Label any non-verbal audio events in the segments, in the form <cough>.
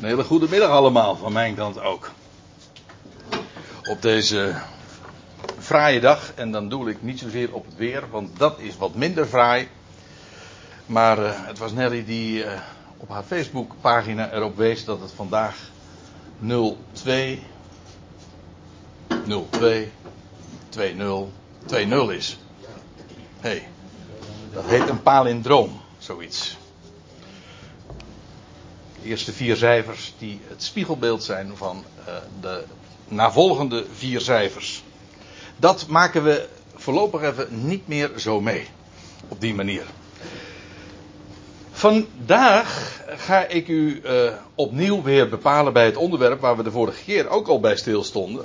Een hele goede middag allemaal, van mijn kant ook. Op deze fraaie dag, en dan doe ik niet zozeer op het weer, want dat is wat minder fraai. Maar uh, het was Nelly die uh, op haar Facebookpagina erop wees dat het vandaag 02 02 20 20 is. Hey, dat heet een palindroom, zoiets eerste vier cijfers die het spiegelbeeld zijn van uh, de navolgende vier cijfers. Dat maken we voorlopig even niet meer zo mee. Op die manier. Vandaag ga ik u uh, opnieuw weer bepalen bij het onderwerp waar we de vorige keer ook al bij stilstonden.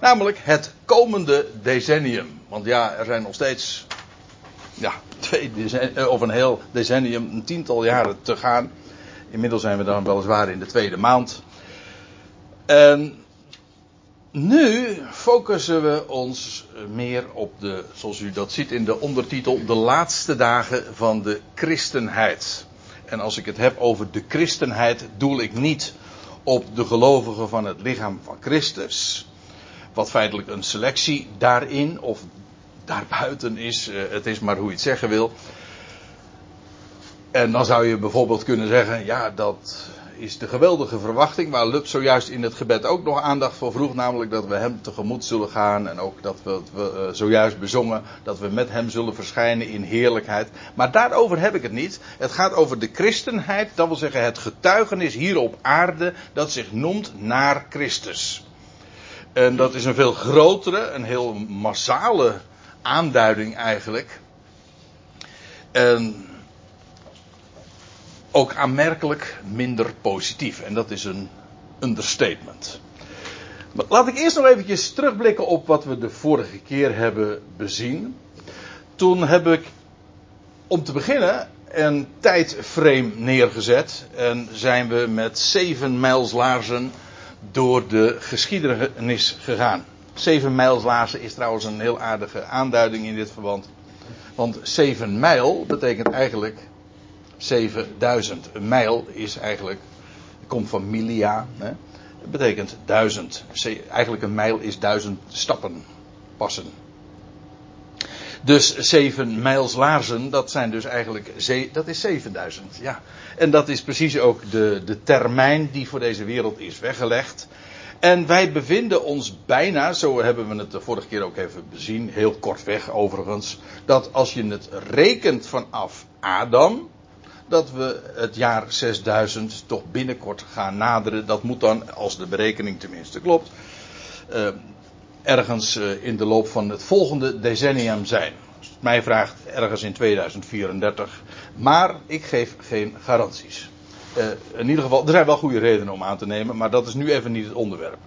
Namelijk het komende decennium. Want ja, er zijn nog steeds ja, twee decennium, of een heel decennium, een tiental jaren te gaan. Inmiddels zijn we dan weliswaar in de tweede maand. En nu focussen we ons meer op de, zoals u dat ziet in de ondertitel, de laatste dagen van de christenheid. En als ik het heb over de christenheid, doel ik niet op de gelovigen van het lichaam van Christus. Wat feitelijk een selectie daarin of daarbuiten is. Eh, het is maar hoe je het zeggen wil. En dan zou je bijvoorbeeld kunnen zeggen, ja, dat is de geweldige verwachting waar Lub zojuist in het gebed ook nog aandacht voor vroeg, namelijk dat we hem tegemoet zullen gaan en ook dat we, uh, zojuist bezongen dat we met hem zullen verschijnen in heerlijkheid. Maar daarover heb ik het niet. Het gaat over de christenheid, dat wil zeggen het getuigenis hier op aarde dat zich noemt naar Christus. En dat is een veel grotere, een heel massale aanduiding eigenlijk. En ook aanmerkelijk minder positief. En dat is een understatement. Maar laat ik eerst nog eventjes terugblikken op wat we de vorige keer hebben bezien. Toen heb ik, om te beginnen, een tijdframe neergezet. En zijn we met zeven mijlslaarzen door de geschiedenis gegaan. Zeven mijlslaarzen is trouwens een heel aardige aanduiding in dit verband. Want zeven mijl betekent eigenlijk 7000. Een mijl is eigenlijk, komt van milia. Hè? Dat betekent duizend. Eigenlijk een mijl is duizend stappen passen. Dus zeven mijls laarzen, dat zijn dus eigenlijk, dat is 7000. Ja. En dat is precies ook de, de termijn die voor deze wereld is weggelegd. En wij bevinden ons bijna, zo hebben we het de vorige keer ook even bezien, heel kort weg overigens, dat als je het rekent vanaf Adam, dat we het jaar 6000 toch binnenkort gaan naderen. Dat moet dan, als de berekening tenminste klopt, uh, ergens uh, in de loop van het volgende decennium zijn. Mij vraagt, ergens in 2034. Maar ik geef geen garanties. Uh, in ieder geval, er zijn wel goede redenen om aan te nemen, maar dat is nu even niet het onderwerp.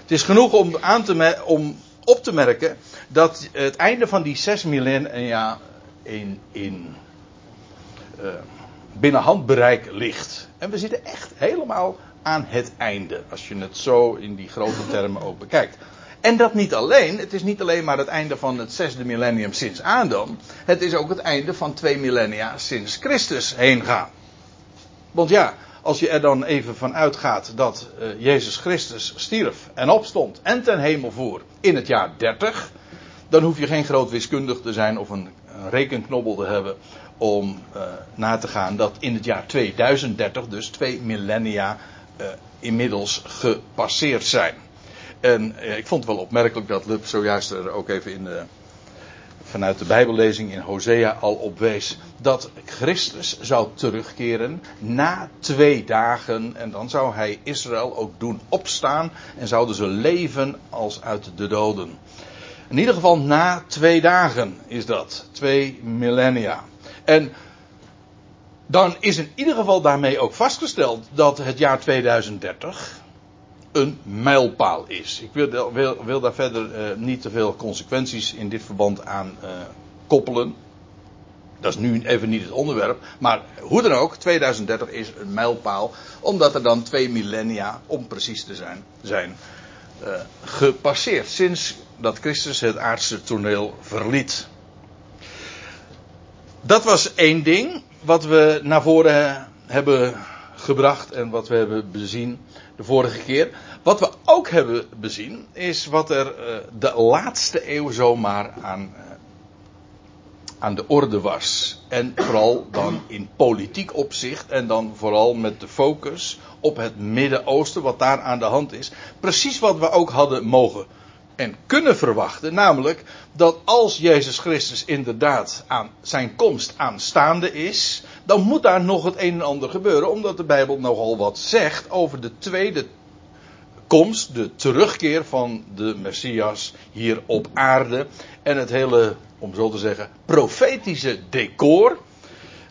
Het is genoeg om, aan te om op te merken dat het einde van die zes millennia in, in binnen handbereik ligt. En we zitten echt helemaal aan het einde. Als je het zo in die grote termen ook bekijkt. En dat niet alleen. Het is niet alleen maar het einde van het zesde millennium sinds Adam. Het is ook het einde van twee millennia sinds Christus heen gaan. Want ja, als je er dan even van uitgaat dat uh, Jezus Christus stierf en opstond en ten hemel voer in het jaar 30. Dan hoef je geen groot wiskundig te zijn of een, een rekenknobbel te hebben om uh, na te gaan dat in het jaar 2030, dus twee millennia, uh, inmiddels gepasseerd zijn. En uh, ik vond het wel opmerkelijk dat Lub zojuist er ook even in de, vanuit de Bijbellezing in Hosea al op wees. Dat Christus zou terugkeren na twee dagen. En dan zou hij Israël ook doen opstaan. En zouden ze leven als uit de doden. In ieder geval na twee dagen is dat. Twee millennia. En dan is in ieder geval daarmee ook vastgesteld dat het jaar 2030 een mijlpaal is. Ik wil, wil, wil daar verder uh, niet te veel consequenties in dit verband aan uh, koppelen. Dat is nu even niet het onderwerp. Maar hoe dan ook, 2030 is een mijlpaal. Omdat er dan twee millennia, om precies te zijn, zijn uh, gepasseerd. Sinds dat Christus het aardse toneel verliet. Dat was één ding wat we naar voren hebben gebracht en wat we hebben bezien de vorige keer. Wat we ook hebben bezien is wat er uh, de laatste eeuw zomaar aan, uh, aan de orde was. En vooral dan in politiek opzicht en dan vooral met de focus op het Midden-Oosten, wat daar aan de hand is. Precies wat we ook hadden mogen en kunnen verwachten. Namelijk dat als Jezus Christus inderdaad aan zijn komst aanstaande is. Dan moet daar nog het een en ander gebeuren. Omdat de Bijbel nogal wat zegt over de tweede komst. De terugkeer van de Messias hier op aarde. En het hele, om zo te zeggen, profetische decor.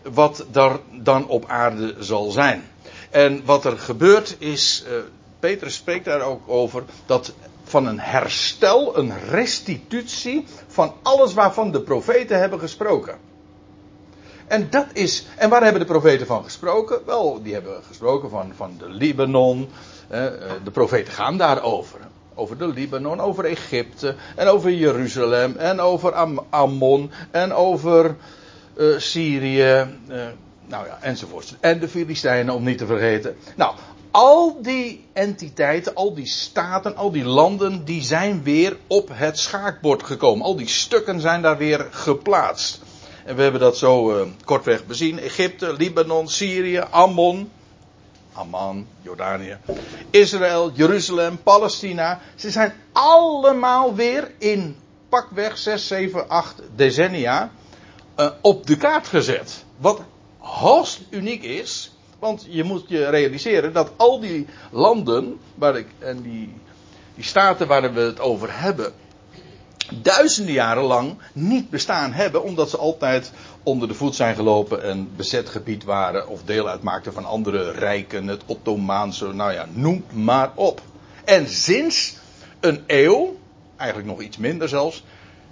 Wat daar dan op aarde zal zijn. En wat er gebeurt is. Uh, Petrus spreekt daar ook over dat van een herstel, een restitutie van alles waarvan de profeten hebben gesproken. En dat is, en waar hebben de profeten van gesproken? Wel, die hebben gesproken van, van de Libanon. de profeten gaan daarover. Over de Libanon, over Egypte, en over Jeruzalem, en over Am Ammon, en over uh, Syrië, nou ja, enzovoort. En de Filistijnen, om niet te vergeten. Nou, al die entiteiten, al die staten, al die landen, die zijn weer op het schaakbord gekomen. Al die stukken zijn daar weer geplaatst. En we hebben dat zo uh, kortweg bezien. Egypte, Libanon, Syrië, Ammon, Amman, Jordanië, Israël, Jeruzalem, Palestina. Ze zijn allemaal weer in pakweg 6, 7, 8 decennia uh, op de kaart gezet. Wat hoogst uniek is. Want je moet je realiseren dat al die landen waar ik, en die, die staten waar we het over hebben, duizenden jaren lang niet bestaan hebben, omdat ze altijd onder de voet zijn gelopen en bezet gebied waren of deel uitmaakten van andere rijken, het Ottomaanse, nou ja, noem maar op. En sinds een eeuw, eigenlijk nog iets minder zelfs,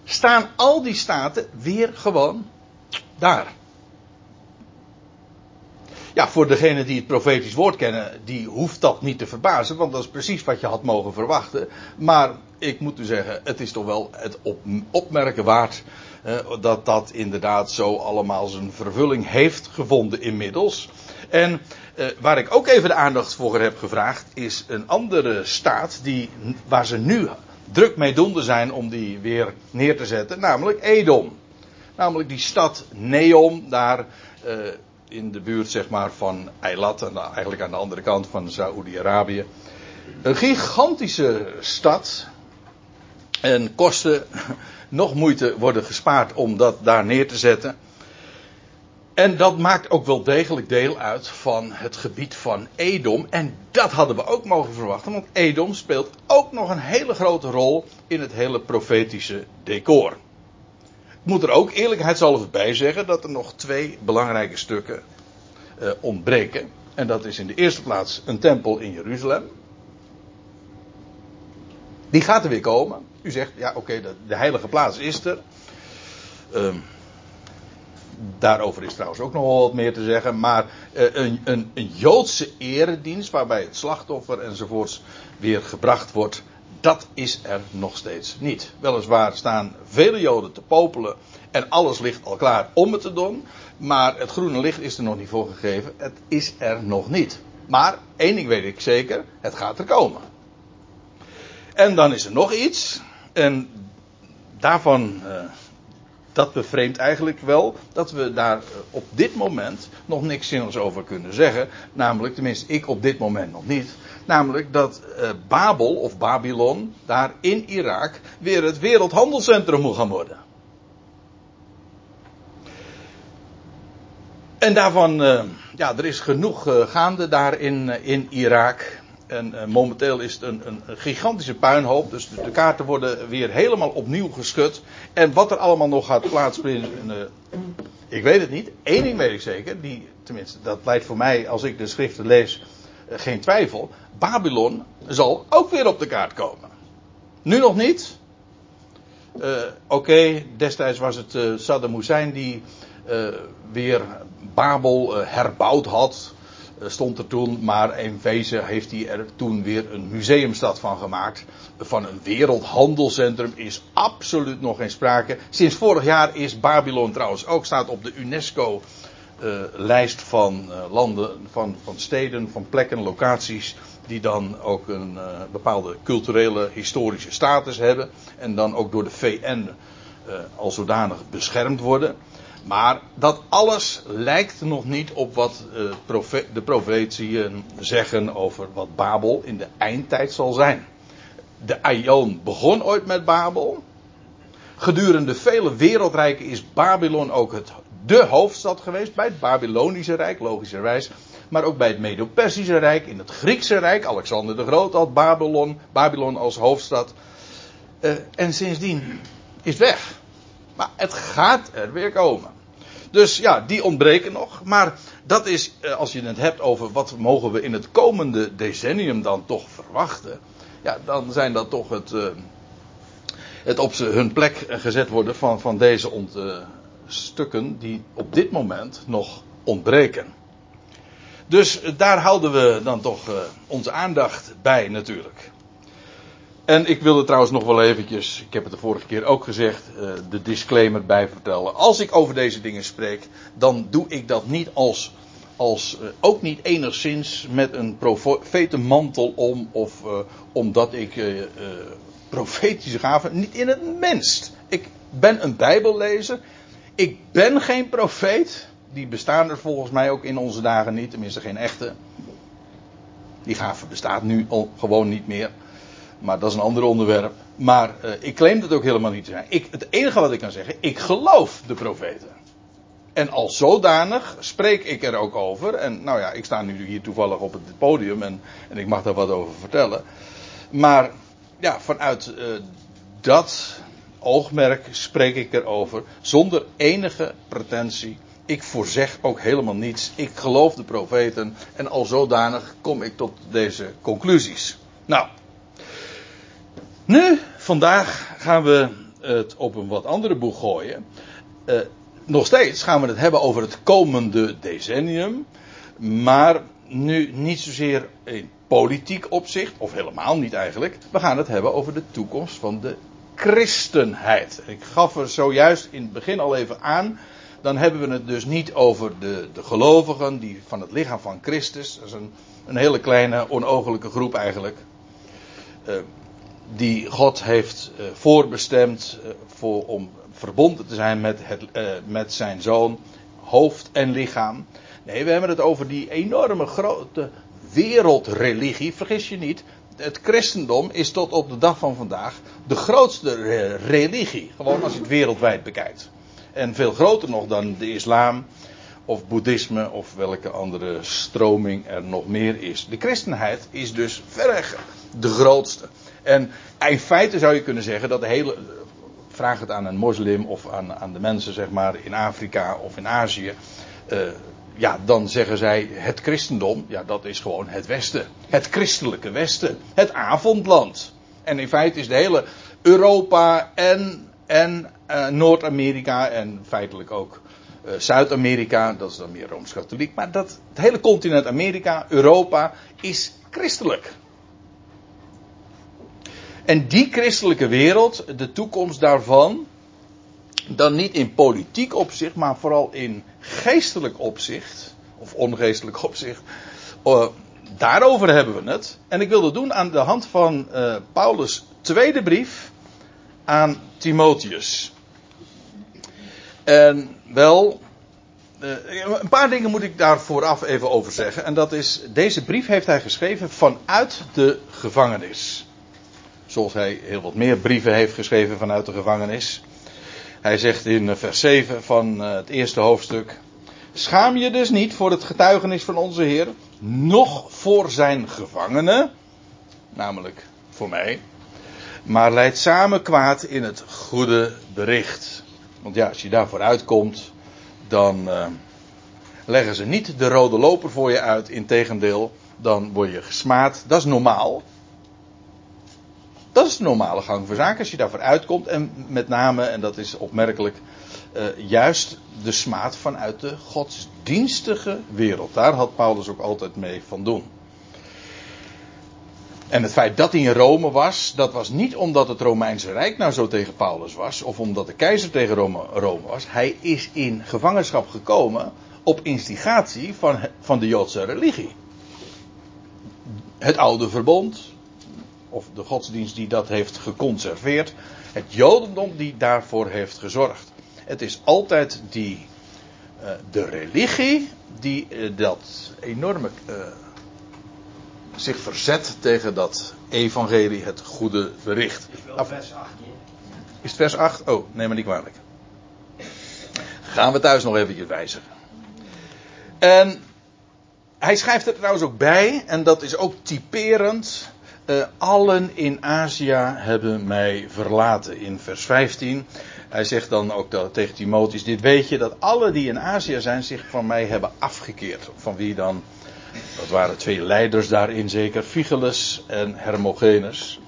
staan al die staten weer gewoon daar. Ja, voor degene die het profetisch woord kennen, die hoeft dat niet te verbazen, want dat is precies wat je had mogen verwachten. Maar ik moet u zeggen, het is toch wel het op, opmerken waard eh, dat dat inderdaad zo allemaal zijn vervulling heeft gevonden inmiddels. En eh, waar ik ook even de aandacht voor heb gevraagd, is een andere staat die, waar ze nu druk mee doende zijn om die weer neer te zetten, namelijk Edom. Namelijk die stad Neom daar. Uh, in de buurt zeg maar, van Eilat, eigenlijk aan de andere kant van Saoedi-Arabië. Een gigantische stad. En kosten <laughs> nog moeite worden gespaard om dat daar neer te zetten. En dat maakt ook wel degelijk deel uit van het gebied van Edom. En dat hadden we ook mogen verwachten, want Edom speelt ook nog een hele grote rol in het hele profetische decor moet er ook eerlijkheidshalve bij zeggen dat er nog twee belangrijke stukken uh, ontbreken. En dat is in de eerste plaats een tempel in Jeruzalem. Die gaat er weer komen. U zegt, ja oké, de, heilige plaats is er. Uh, daarover is trouwens ook nog wel wat meer te zeggen. Maar uh, een, een, een Joodse eredienst waarbij het slachtoffer enzovoorts weer gebracht wordt dat is er nog steeds niet. Weliswaar staan vele Joden te popelen en alles ligt al klaar om het te doen. Maar het groene licht is er nog niet voor gegeven. Het is er nog niet. Maar één ding weet ik zeker: het gaat er komen. En dan is er nog iets. En daarvan. Uh, dat bevreemdt eigenlijk wel dat we daar eh, op dit moment nog niks zinnigs over kunnen zeggen. Namelijk, tenminste ik op dit moment nog niet. Namelijk dat uh, Babel of Babylon daar in Irak weer het wereldhandelscentrum moet gaan worden. En daarvan, uh, ja, er is genoeg gaande daar in, in Irak. En momenteel is het een, een, gigantische puinhoop. Dus de, kaarten worden weer helemaal opnieuw geschud. En wat er allemaal nog gaat plaatsvinden, ik weet het niet. Eén ding weet ik zeker. Die, tenminste, dat leidt voor mij, als ik de schriften lees, geen twijfel. Babylon zal ook weer op de kaart komen. Nu nog niet. Oké, destijds was het Saddam Hussein die weer Babel herbouwd had. Stond er toen, maar in wezen heeft hij er toen weer een museumstad van gemaakt. Van een wereldhandelscentrum is absoluut nog geen sprake. Sinds vorig jaar is Babylon trouwens ook staat op de UNESCO uh, lijst van uh, landen, van, van steden, van plekken, locaties. Die dan ook een bepaalde culturele, historische status hebben. En dan ook door de VN al zodanig beschermd worden. Maar dat alles lijkt nog niet op wat profe de profetieën zeggen over wat Babel in de eindtijd zal zijn. De Aion begon ooit met Babel. Gedurende vele wereldrijken is Babylon ook het, de hoofdstad geweest. Bij het Babylonische Rijk, logischerwijs. Maar ook bij het Medo-Persische Rijk. In het Griekse Rijk. Alexander de Groot had Babylon, Babylon als hoofdstad. Uh, en sindsdien is het weg. Maar het gaat er weer komen. Dus ja, die ontbreken nog. Maar dat is, uh, als je het hebt over wat mogen we in het komende decennium dan toch verwachten. Ja, dan zijn dat toch het. Uh, het op hun plek gezet worden van, van deze ont, uh, stukken die op dit moment nog ontbreken. Dus daar houden we dan toch onze aandacht bij natuurlijk. En ik wilde trouwens nog wel eventjes, ik heb het de vorige keer ook gezegd, uh, de disclaimer bij vertellen. Als ik over deze dingen spreek, dan doe ik dat niet als, als uh, ook niet enigszins met een profetenmantel om of omdat ik profetische gaven niet in het minst. Ik ben een Bijbellezer. Ik ben geen profeet. Die bestaan er volgens mij ook in onze dagen niet, tenminste geen echte. Die gave bestaat nu gewoon niet meer. Maar dat is een ander onderwerp. Maar uh, ik claim dat ook helemaal niet te zijn. Ik, het enige wat ik kan zeggen, ik geloof de profeten. En als zodanig spreek ik er ook over. En nou ja, ik sta nu hier toevallig op het podium en, en ik mag daar wat over vertellen. Maar ja, vanuit uh, dat oogmerk spreek ik erover. Zonder enige pretentie. Ik voorzeg ook helemaal niets. Ik geloof de profeten. En al zodanig kom ik tot deze conclusies. Nou. Nu, vandaag gaan we het op een wat andere boeg gooien. Uh, nog steeds gaan we het hebben over het komende decennium. Maar nu niet zozeer in politiek opzicht, of helemaal niet eigenlijk. We gaan het hebben over de toekomst van de christenheid. Ik gaf er zojuist in het begin al even aan. Dan hebben we het dus niet over de, de gelovigen die van het lichaam van Christus. Dat is een, een hele kleine, onogelijke groep eigenlijk. Uh, die God heeft uh, voorbestemd uh, voor, om verbonden te zijn met, het, met zijn zoon, hoofd en lichaam. Nee, we hebben het over die enorme grote wereldreligie. Vergis je niet, het christendom is tot op de dag van vandaag de grootste religie. Gewoon als je het wereldwijd bekijkt. En veel groter nog dan de islam of boeddhisme of welke andere stroming er nog meer is. De christenheid is dus verreg de grootste. En in feite zou je kunnen zeggen dat de hele. Vraag het aan een moslim of aan, aan de mensen zeg maar in Afrika of in Azië. Uh, ja, dan zeggen zij het christendom, ja, dat is gewoon het Westen. Het christelijke Westen. Het avondland. En in feite is de hele Europa en, en uh, Noord-Amerika en feitelijk ook uh, Zuid-Amerika, dat is dan meer rooms-katholiek, maar dat, het hele continent Amerika, Europa, is christelijk. En die christelijke wereld, de toekomst daarvan, dan niet in politiek opzicht, maar vooral in geestelijk opzicht, of ongeestelijk <laughs> opzicht, uh, daarover hebben we het. En ik wil dat doen aan de hand van uh, Paulus' tweede brief aan Timotheus. En wel, uh, een paar dingen moet ik daar vooraf even over zeggen. En dat is, deze brief heeft hij geschreven vanuit de gevangenis. Zoals hij heel wat meer brieven heeft geschreven vanuit de gevangenis. Hij zegt in vers 7 van eh, het eerste hoofdstuk. Schaam je dus niet voor het getuigenis van onze Heer, noch voor zijn gevangenen, namelijk voor mij, maar leid samen kwaad in het goede bericht. Want ja, als je daarvoor uitkomt, dan uh, leggen ze niet de rode loper voor je uit. Integendeel, dan word je gesmaad. Dat is normaal. Dat is de normale gang van zaken als je daarvoor uitkomt. En met name, en dat is opmerkelijk, uh, juist de smaad vanuit de godsdienstige wereld. Daar had Paulus ook altijd mee van doen. En het feit dat hij in Rome was, dat was niet omdat het Romeinse Rijk nou zo tegen Paulus was, of omdat de keizer tegen Rome, Rome was. Hij is in gevangenschap gekomen op instigatie van, van de Joodse religie. Het oude verbond, of de godsdienst die dat heeft geconserveerd, het Jodendom die daarvoor heeft gezorgd. Het is altijd die, uh, de religie die uh, dat enorme uh, zich verzet tegen dat evangelie, het goede bericht. Is wel vers 8, Is het vers 8? Oh, neem me niet kwalijk. Gaan we thuis nog eventjes wijzigen. En hij schrijft er trouwens ook bij, en dat is ook typerend. Uh, allen in Azië hebben mij verlaten in vers 15. Hij zegt dan ook dat, tegen Timotheus: Dit weet je, dat alle die in Azië zijn zich van mij hebben afgekeerd. Van wie dan? Dat waren twee leiders daarin zeker, Figelus en Hermogenes.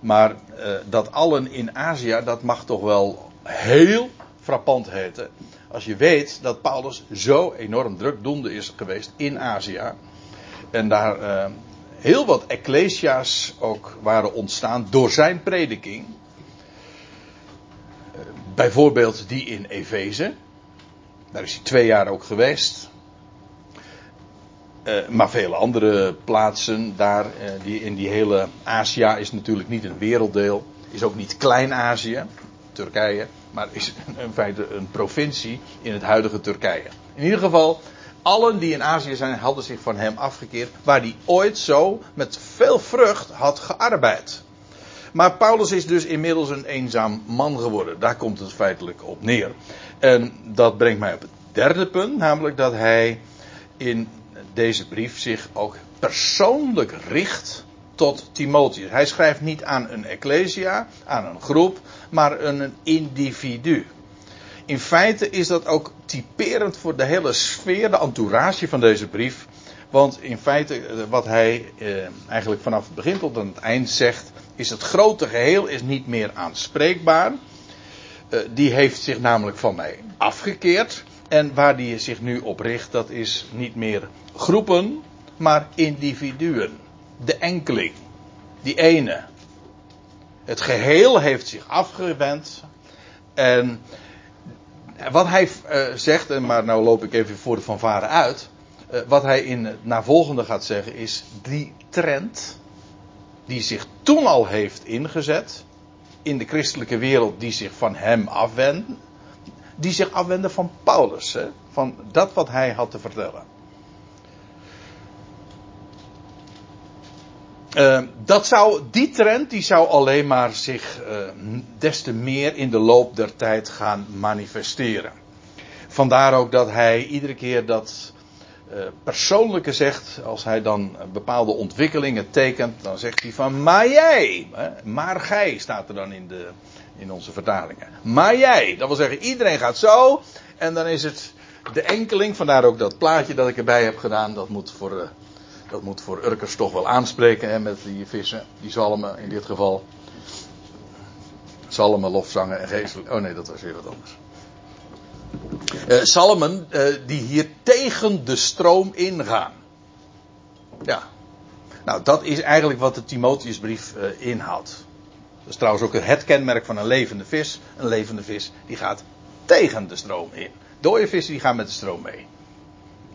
Maar uh, dat allen in Azië, dat mag toch wel heel frappant heten. Als je weet dat Paulus zo enorm drukdoende is geweest in Azië. En daar uh, heel wat ecclesia's ook waren ontstaan door zijn prediking. Uh, bijvoorbeeld die in Efeze. Daar is hij twee jaar ook geweest. Uh, maar vele andere plaatsen daar, die in die hele Azië is natuurlijk niet een werelddeel. Is ook niet Klein-Azië, Turkije maar is in feite een provincie in het huidige Turkije. In ieder geval, allen die in Azië zijn, hadden zich van hem afgekeerd, waar hij ooit zo met veel vrucht had gearbeid. Maar Paulus is dus inmiddels een eenzaam man geworden. Daar komt het feitelijk op neer. En dat brengt mij op het derde punt, namelijk dat hij in deze brief zich ook persoonlijk richt tot Timotheus. Hij schrijft niet aan een ecclesia, aan een groep, maar aan een individu. In feite is dat ook typerend voor de hele sfeer, de entourage van deze brief. Want in feite, eh, wat hij eh, eigenlijk vanaf het begin tot aan het eind zegt, is het grote geheel is niet meer aanspreekbaar. Uh, die heeft zich namelijk van mij afgekeerd. En waar die zich nu op richt, dat is niet meer groepen, maar individuen de enkeling. Die ene. Het geheel heeft zich afgewend. En wat hij uh, zegt, maar nou loop ik even voor de fanfare uit. Uh, wat hij in het navolgende gaat zeggen is die trend die zich toen al heeft ingezet in de christelijke wereld die zich van hem afwenden, die zich afwenden van Paulus, hè, van dat wat hij had te vertellen. Uh, dat zou, die trend die zou alleen maar zich uh, des te meer in de loop der tijd gaan manifesteren. Vandaar ook dat hij iedere keer dat uh, persoonlijke zegt, als hij dan bepaalde ontwikkelingen tekent, dan zegt hij van maar jij, maar gij staat er dan in, de, in onze vertalingen. Maar jij, dat wil zeggen iedereen gaat zo en dan is het de enkeling, vandaar ook dat plaatje dat ik erbij heb gedaan, dat moet voor dat moet voor Urkers toch wel aanspreken hè, met die vissen, die zalmen in dit geval. Zalmen, lofzangen en geestelijk. Oh nee, dat was weer wat anders. Salmen uh, die hier tegen de stroom ingaan. Ja. Nou, dat is eigenlijk wat de Timotheusbrief uh, inhoudt. Dat is trouwens ook het kenmerk van een levende vis. Een levende vis die gaat tegen de stroom in. Dode vissen die gaan met de stroom mee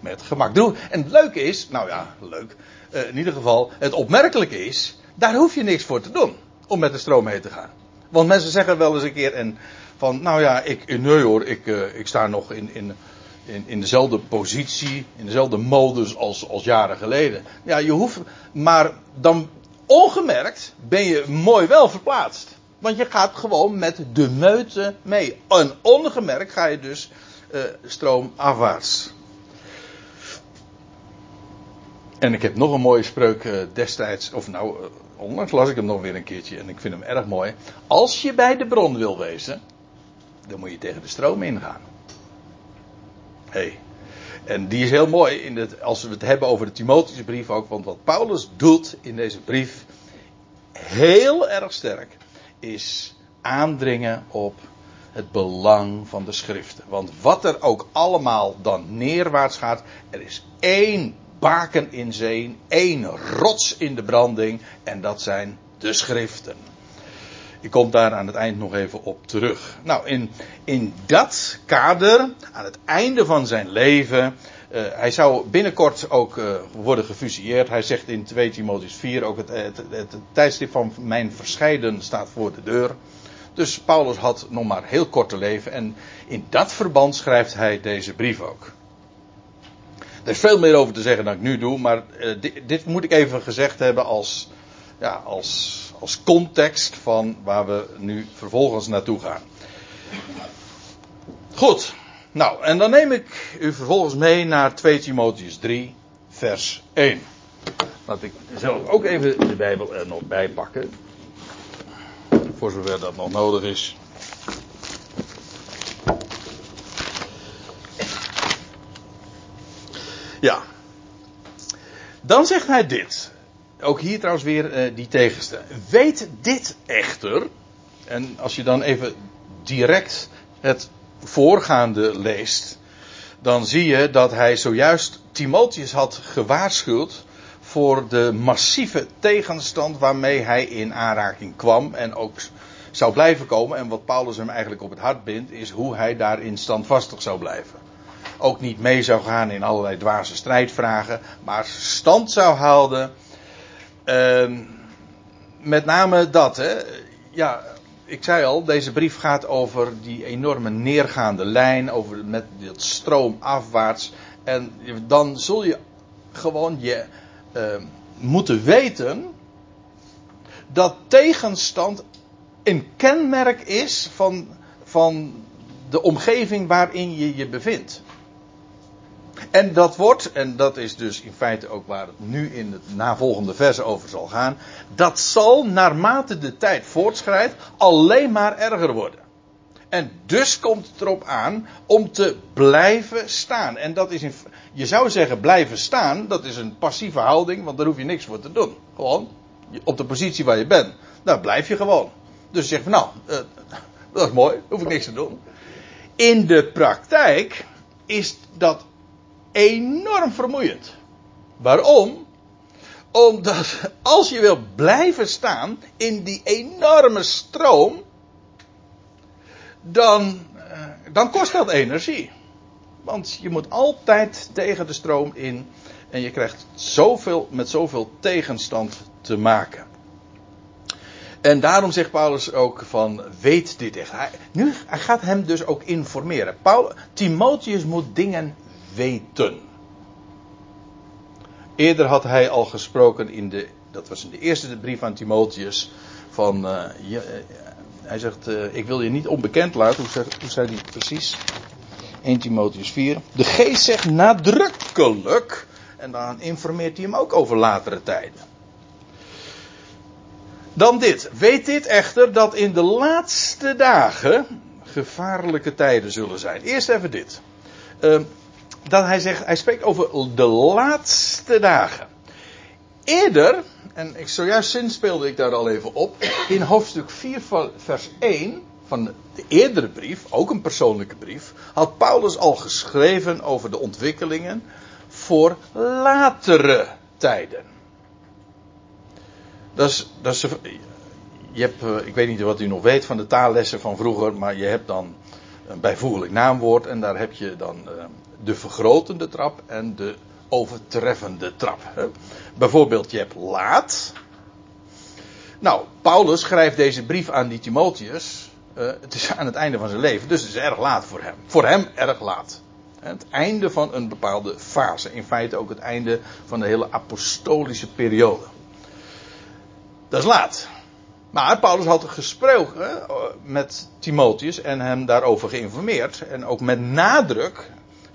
met gemak. En het leuke is, nou ja, leuk. Uh, in ieder geval, het opmerkelijke is, daar hoef je niks voor te doen. Om met de stroom mee te gaan. Want mensen zeggen wel eens een keer en van, nou ja, ik, nee hoor, ik, uh, ik sta nog in, in, in, in dezelfde positie, in dezelfde modus als, als jaren geleden. Ja, je hoeft, maar dan ongemerkt ben je mooi wel verplaatst. Want je gaat gewoon met de meute mee. En ongemerkt ga je dus uh, stroomafwaarts. En ik heb nog een mooie spreuk uh, destijds, of nou, uh, onlangs las ik hem nog weer een keertje en ik vind hem erg mooi. Als je bij de bron wil wezen, dan moet je tegen de stroom ingaan. Hey. En die is heel mooi in het, als we het hebben over de Timotheusbrief ook, want wat Paulus doet in deze brief, heel erg sterk, is aandringen op het belang van de schriften. Want wat er ook allemaal dan neerwaarts gaat, er is één baken in zee, één rots in de branding en dat zijn de schriften. Ik kom daar aan het eind nog even op terug. Nou, in, in dat kader, aan het einde van zijn leven, uh, hij zou binnenkort ook uh, worden gefusieerd. Hij zegt in 2 Timotheus 4 ook het, het, het, het, tijdstip van mijn verscheiden staat voor de deur. Dus Paulus had nog maar heel kort te leven en in dat verband schrijft hij deze brief ook. Er is veel meer over te zeggen dan ik nu doe, maar uh, dit, dit, moet ik even gezegd hebben als, ja, als, als context van waar we nu vervolgens naartoe gaan. Goed, nou, en dan neem ik u vervolgens mee naar 2 Timotheus 3, vers 1. Laat ik zelf ook even de Bijbel er nog bij pakken. Voor zover dat nog nodig is. Ja. Dan zegt hij dit. Ook hier trouwens weer uh, die tegenstelling. Weet dit echter. En als je dan even direct het voorgaande leest. Dan zie je dat hij zojuist Timotheus had gewaarschuwd. Voor de massieve tegenstand waarmee hij in aanraking kwam. En ook zou blijven komen. En wat Paulus hem eigenlijk op het hart bindt. Is hoe hij daarin standvastig zou blijven ook niet mee zou gaan in allerlei dwaze strijdvragen, maar stand zou houden. Uh, met name dat, hè. Ja, ik zei al, deze brief gaat over die enorme neergaande lijn, over met dat stroom afwaarts. En dan zul je gewoon je uh, moeten weten dat tegenstand een kenmerk is van, van de omgeving waarin je je bevindt. En dat wordt, en dat is dus in feite ook waar het nu in het navolgende verse over zal gaan, dat zal naarmate de tijd voortschrijdt alleen maar erger worden. En dus komt het erop aan om te blijven staan. En dat is in, je zou zeggen blijven staan, dat is een passieve houding, want daar hoef je niks voor te doen. Gewoon, op de positie waar je bent, daar blijf je gewoon. Dus je zegt van nou, uh, <laughs> dat is mooi, hoef ik niks te doen. In de praktijk is dat enorm vermoeiend. Waarom? Omdat als je wil blijven staan in die enorme stroom, dan, eh, dan kost dat energie. Want je moet altijd tegen de stroom in en je krijgt zoveel, met zoveel tegenstand te maken. En daarom zegt Paulus ook van, weet dit echt. Nu hij gaat hem dus ook informeren. Paul, Timotheus moet dingen weten. Eerder had hij al gesproken in de, dat was in de eerste brief aan Timotheus, van, je, uh, hij zegt, uh, ik wil je niet onbekend laten, hoe, hoe zei hij precies? 1 Timotheus 4. De geest zegt nadrukkelijk, en dan informeert hij hem ook over latere tijden. Dan dit. Weet dit echter dat in de laatste dagen gevaarlijke tijden zullen zijn. Eerst even dit. Uh, dat hij zegt, hij spreekt over de laatste dagen. Eerder, en ik, zojuist zinspeelde ik daar al even op, in hoofdstuk 4 van vers 1 van de eerdere brief, ook een persoonlijke brief, had Paulus al geschreven over de ontwikkelingen voor latere tijden. Dat is, dat je hebt, eh, ik weet niet wat u nog weet van de taallessen van vroeger, maar je hebt dan een bijvoeglijk naamwoord en daar heb je dan eh, de vergrotende trap en de overtreffende trap. Bijvoorbeeld, je hebt laat. Nou, Paulus schrijft deze brief aan die Timotheus. Uh, het is aan het einde van zijn leven, dus het is erg laat voor hem. Voor hem erg laat. Het einde van een bepaalde fase. In feite ook het einde van de hele apostolische periode. Dat is laat. Maar Paulus had gesproken met Timotheus en hem daarover geïnformeerd. En ook met nadruk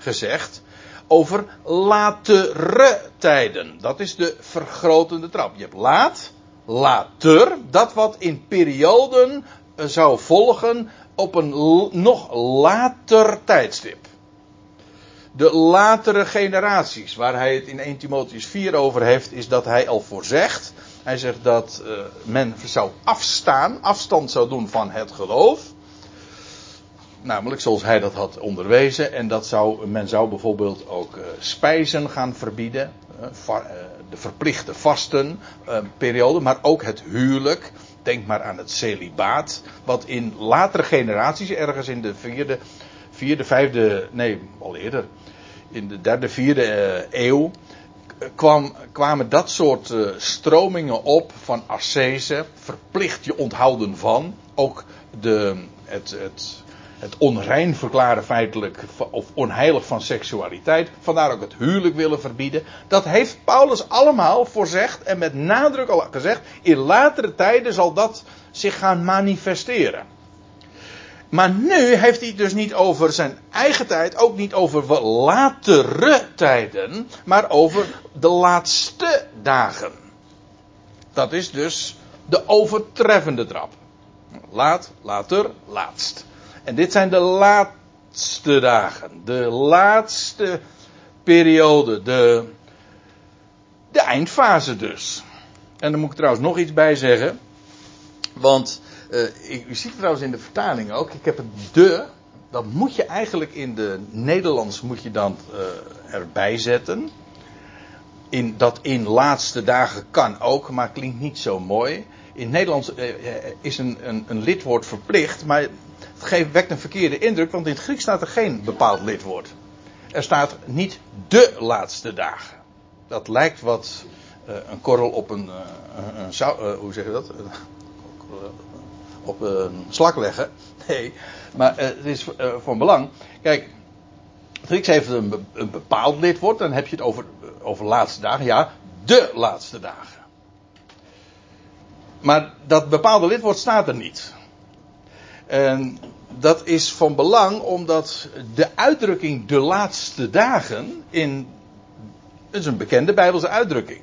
gezegd over latere tijden. Dat is de vergrotende trap. Je hebt laat, later, dat wat in perioden eh, zou volgen op een nog later tijdstip. De latere generaties, waar hij het in 1 Timotheus 4 over heeft, is dat hij al voorzegt. Hij zegt dat uh, men zou afstaan, afstand zou doen van het geloof. Namelijk zoals hij dat had onderwezen. En dat zou, men zou bijvoorbeeld ook uh, spijzen gaan verbieden. Va, uh, de verplichte vastenperiode. maar ook het huwelijk. denk maar aan het celibaat. Wat in latere generaties, ergens in de vierde, vierde vijfde, nee, al eerder. In de derde, vierde eh, eeuw. Kwam, kwamen dat soort stromingen op van ascese. Verplicht je onthouden van. Ook de, het, het, het onrein verklaren feitelijk of onheilig van seksualiteit. Vandaar ook het huwelijk willen verbieden. Dat heeft Paulus allemaal voorzegd en met nadruk al gezegd. In latere tijden zal dat zich gaan manifesteren. Maar nu heeft hij het dus niet over zijn eigen tijd, ook niet over latere tijden, maar over de laatste dagen. Dat is dus de overtreffende trap. Laat, later, laatst. En dit zijn de laatste dagen. De laatste periode. De, de eindfase dus. En dan moet ik trouwens nog iets bij zeggen. Want uh, u ziet trouwens in de vertaling ook. Ik heb het de. Dat moet je eigenlijk in de Nederlands moet je dan uh, erbij zetten. In, dat in laatste dagen kan ook, maar klinkt niet zo mooi. In het Nederlands uh, is een, een, een lidwoord verplicht, maar het geeft, wekt een verkeerde indruk, want in het Grieks staat er geen bepaald lidwoord. Er staat niet de laatste dagen. Dat lijkt wat uh, een korrel op een, uh, een uh, hoe zeg je dat? op een slak leggen. Nee, maar het is van belang. Kijk, het Grieks heeft een, een bepaald lidwoord, dan heb je het over, over laatste dagen. Ja, de laatste dagen. Maar dat bepaalde lidwoord staat er niet. En dat is van belang omdat de uitdrukking de laatste dagen in. is een bekende Bijbelse uitdrukking.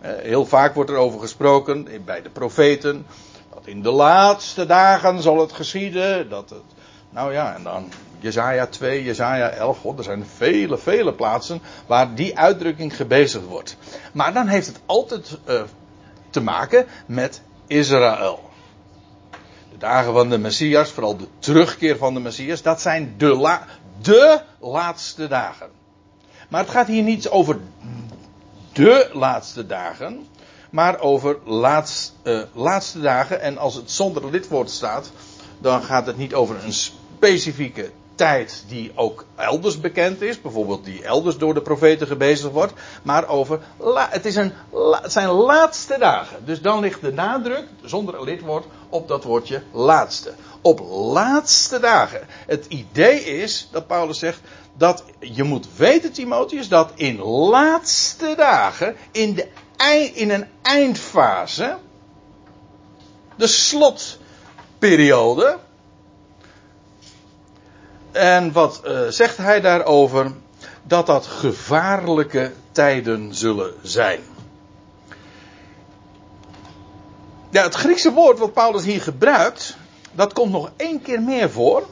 Eh, heel vaak wordt er over gesproken bij de profeten. Dat in de laatste dagen zal het geschieden. Dat het, nou ja, en dan Jezaja 2, Jezaja 11. God, er zijn vele, vele plaatsen waar die uitdrukking gebezigd wordt. Maar dan heeft het altijd uh, te maken met Israël dagen van de Messias, vooral de terugkeer van de Messias, dat zijn de, de laatste dagen. Maar het gaat hier niet over de laatste dagen, maar over uh, laatste dagen. En als het zonder lidwoord staat, dan gaat het niet over een specifieke tijd die ook elders bekend is, bijvoorbeeld die elders door de profeten gebezigd wordt, maar over, het, is een, zijn laatste dagen. Dus dan ligt de nadruk, zonder lidwoord, op dat woordje laatste. Op laatste dagen. Het idee is, dat Paulus zegt, dat je moet weten, Timotheus, dat in laatste dagen, in, de, in een eindfase, de slotperiode, en wat uh, zegt hij daarover? Dat dat gevaarlijke tijden zullen zijn. Ja, het Griekse woord wat Paulus hier gebruikt, dat komt nog één keer meer voor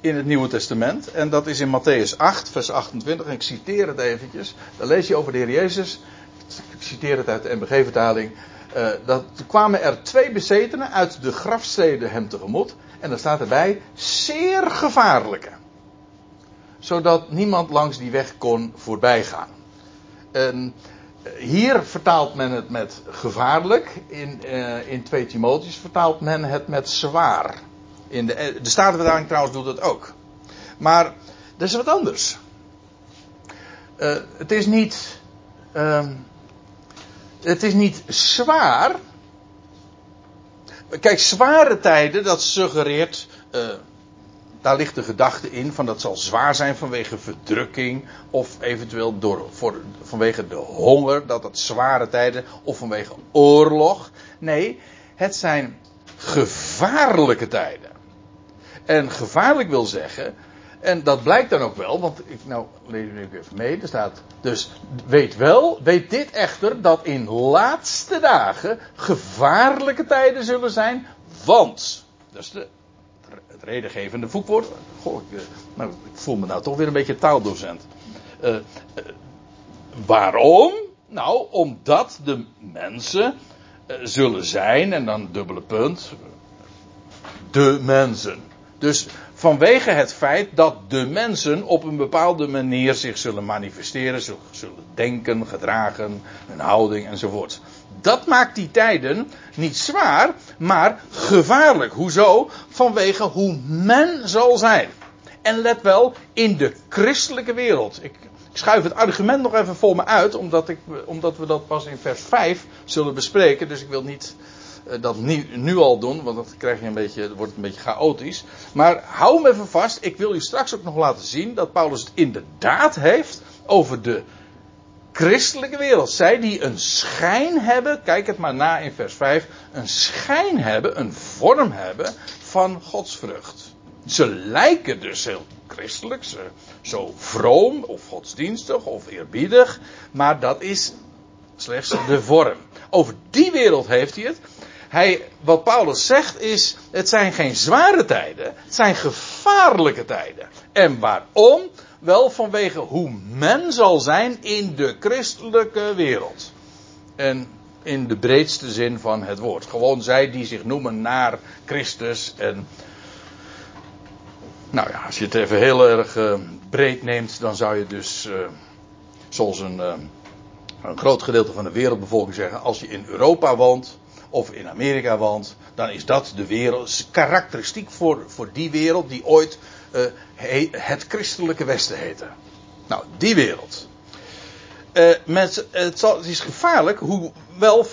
in het Nieuwe Testament. En dat is in Matthäus 8, vers 28. En ik citeer het eventjes. Daar lees je over de Heer Jezus. Ik citeer het uit de MBG-vertaling. Uh, dat kwamen er twee bezetenen uit de grafsteden hem tegemoet. En dan staat erbij, zeer gevaarlijke. Zodat niemand langs die weg kon voorbij gaan. En eh, hier vertaalt men het met gevaarlijk. In, uh, in 2 Timotheus vertaalt men het met zwaar. In de, eh, de Statenvertaling trouwens doet dat ook. Maar dat is wat anders. Het is niet. Uh, het is niet zwaar. Kijk, zware tijden, dat suggereert. Uh, daar ligt de gedachte in van dat zal zwaar zijn vanwege verdrukking. Of eventueel door, voor, vanwege de honger, dat dat zware tijden. Of vanwege oorlog. Nee, het zijn gevaarlijke tijden. En gevaarlijk wil zeggen en dat blijkt dan ook wel, want ik, nou lees ik even mee, er staat dus weet wel, weet dit echter, dat in laatste dagen gevaarlijke tijden zullen zijn, want, dat is de, het redengevende voetwoord, goh, ik, eh, nou, ik voel me nou toch weer een beetje taaldocent. Uh, uh, waarom? Nou, omdat de mensen zullen zijn, en dan dubbele punt, de mensen. Dus vanwege het feit dat de mensen op een bepaalde manier zich zullen manifesteren, zullen denken, gedragen, hun houding enzovoort. Dat maakt die tijden niet zwaar, maar gevaarlijk. Hoezo? Vanwege hoe men zal zijn. En let wel, in de christelijke wereld. Ik, ik schuif het argument nog even voor me uit, omdat, ik, omdat we dat pas in vers 5 zullen bespreken. Dus ik wil niet dat nu, nu, al doen, want dat krijg je een beetje, wordt een beetje chaotisch. Maar hou me even vast, ik wil u straks ook nog laten zien dat Paulus het inderdaad heeft over de christelijke wereld. Zij die een schijn hebben, kijk het maar na in vers 5, een schijn hebben, een vorm hebben van godsvrucht. Ze lijken dus heel christelijk, zo vroom of godsdienstig of eerbiedig, maar dat is slechts de vorm. Over die wereld heeft hij het. Hij, wat Paulus zegt is, het zijn geen zware tijden, het zijn gevaarlijke tijden. En waarom? Wel vanwege hoe men zal zijn in de christelijke wereld. En in de breedste zin van het woord. Gewoon zij die zich noemen naar Christus. En nou ja, als je het even heel erg uh, breed neemt, dan zou je dus, uh, zoals een, uh, een groot gedeelte van de wereldbevolking zeggen, als je in Europa woont of in Amerika woont, dan is dat de wereld, karakteristiek voor, voor die wereld die ooit uh, het christelijke Westen heette. Nou, die wereld. Uh, met, het, is gevaarlijk, hoewel,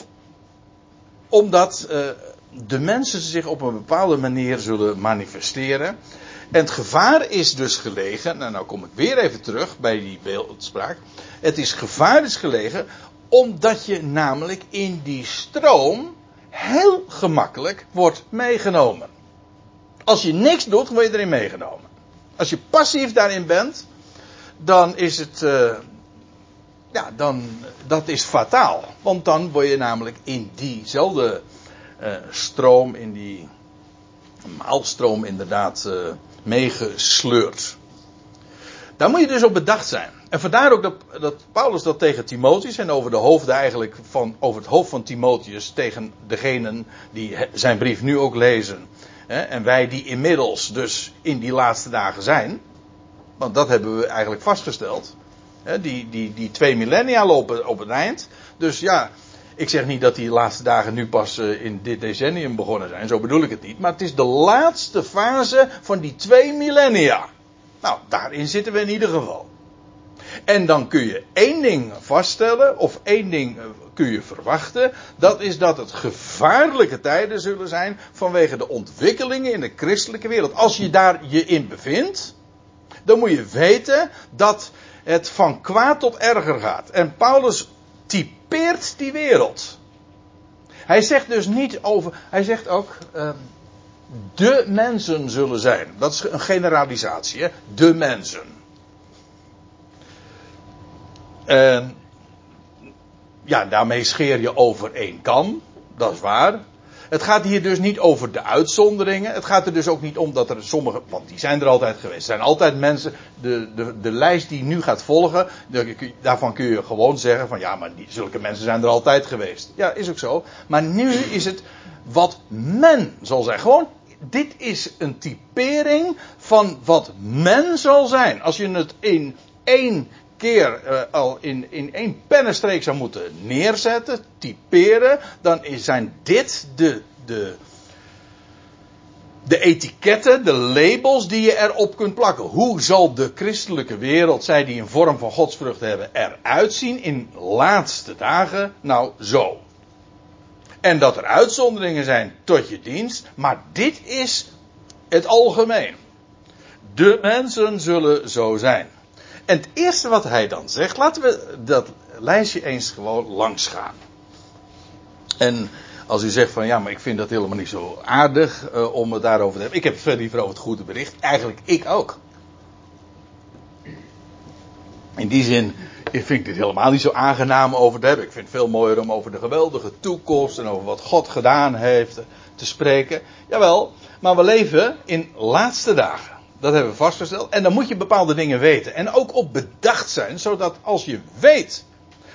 omdat uh, de mensen zich op een bepaalde manier zullen manifesteren. En het gevaar is dus gelegen, nou, nou kom ik weer even terug bij die beeldspraak. Het is gevaar is gelegen omdat je namelijk in die stroom heel gemakkelijk wordt meegenomen. Als je niks doet, word je erin meegenomen. Als je passief daarin bent, dan is het. Uh, ja, dan. Dat is fataal. Want dan word je namelijk in diezelfde uh, stroom, in die maalstroom inderdaad uh, meegesleurd. Daar moet je dus op bedacht zijn. En vandaar ook dat, dat, Paulus dat tegen Timotheus en over de hoofden eigenlijk van, over het hoofd van Timotheus tegen degenen die zijn brief nu ook lezen. Hè, en wij die inmiddels dus in die laatste dagen zijn. Want dat hebben we eigenlijk vastgesteld. Hè, die, die, die twee millennia lopen op het eind. Dus ja, ik zeg niet dat die laatste dagen nu pas uh, in dit decennium begonnen zijn. Zo bedoel ik het niet. Maar het is de laatste fase van die twee millennia. Nou, daarin zitten we in ieder geval. En dan kun je één ding vaststellen, of één ding kun je verwachten. Dat is dat het gevaarlijke tijden zullen zijn vanwege de ontwikkelingen in de christelijke wereld. Als je daar je in bevindt, dan moet je weten dat het van kwaad tot erger gaat. En Paulus typeert die wereld. Hij zegt dus niet over, hij zegt ook, uh, de mensen zullen zijn. Dat is een generalisatie, hè? de mensen. En ja, daarmee scheer je over één kam. Dat is waar. Het gaat hier dus niet over de uitzonderingen. Het gaat er dus ook niet om dat er sommige. Want die zijn er altijd geweest. Er zijn altijd mensen. De, de, de lijst die nu gaat volgen. daarvan kun je gewoon zeggen: van ja, maar zulke mensen zijn er altijd geweest. Ja, is ook zo. Maar nu is het wat men zal zijn. Gewoon. Dit is een typering van wat men zal zijn. Als je het in één keer uh, al in, in één pennenstreek zou moeten neerzetten, typeren, dan zijn dit de, de, de etiketten, de labels die je erop kunt plakken. Hoe zal de christelijke wereld, zij die een vorm van godsvrucht hebben, eruit zien in laatste dagen? Nou, zo. En dat er uitzonderingen zijn tot je dienst, maar dit is het algemeen. De mensen zullen zo zijn. En het eerste wat hij dan zegt, laten we dat lijstje eens gewoon langs gaan. En als u zegt van ja, maar ik vind dat helemaal niet zo aardig uh, om het daarover te hebben. Ik heb het veel liever over het goede bericht. Eigenlijk ik ook. In die zin vind ik dit helemaal niet zo aangenaam over te hebben. Ik vind het veel mooier om over de geweldige toekomst en over wat God gedaan heeft te spreken. Jawel, maar we leven in laatste dagen. Dat hebben we vastgesteld. En dan moet je bepaalde dingen weten. En ook op bedacht zijn, zodat als je weet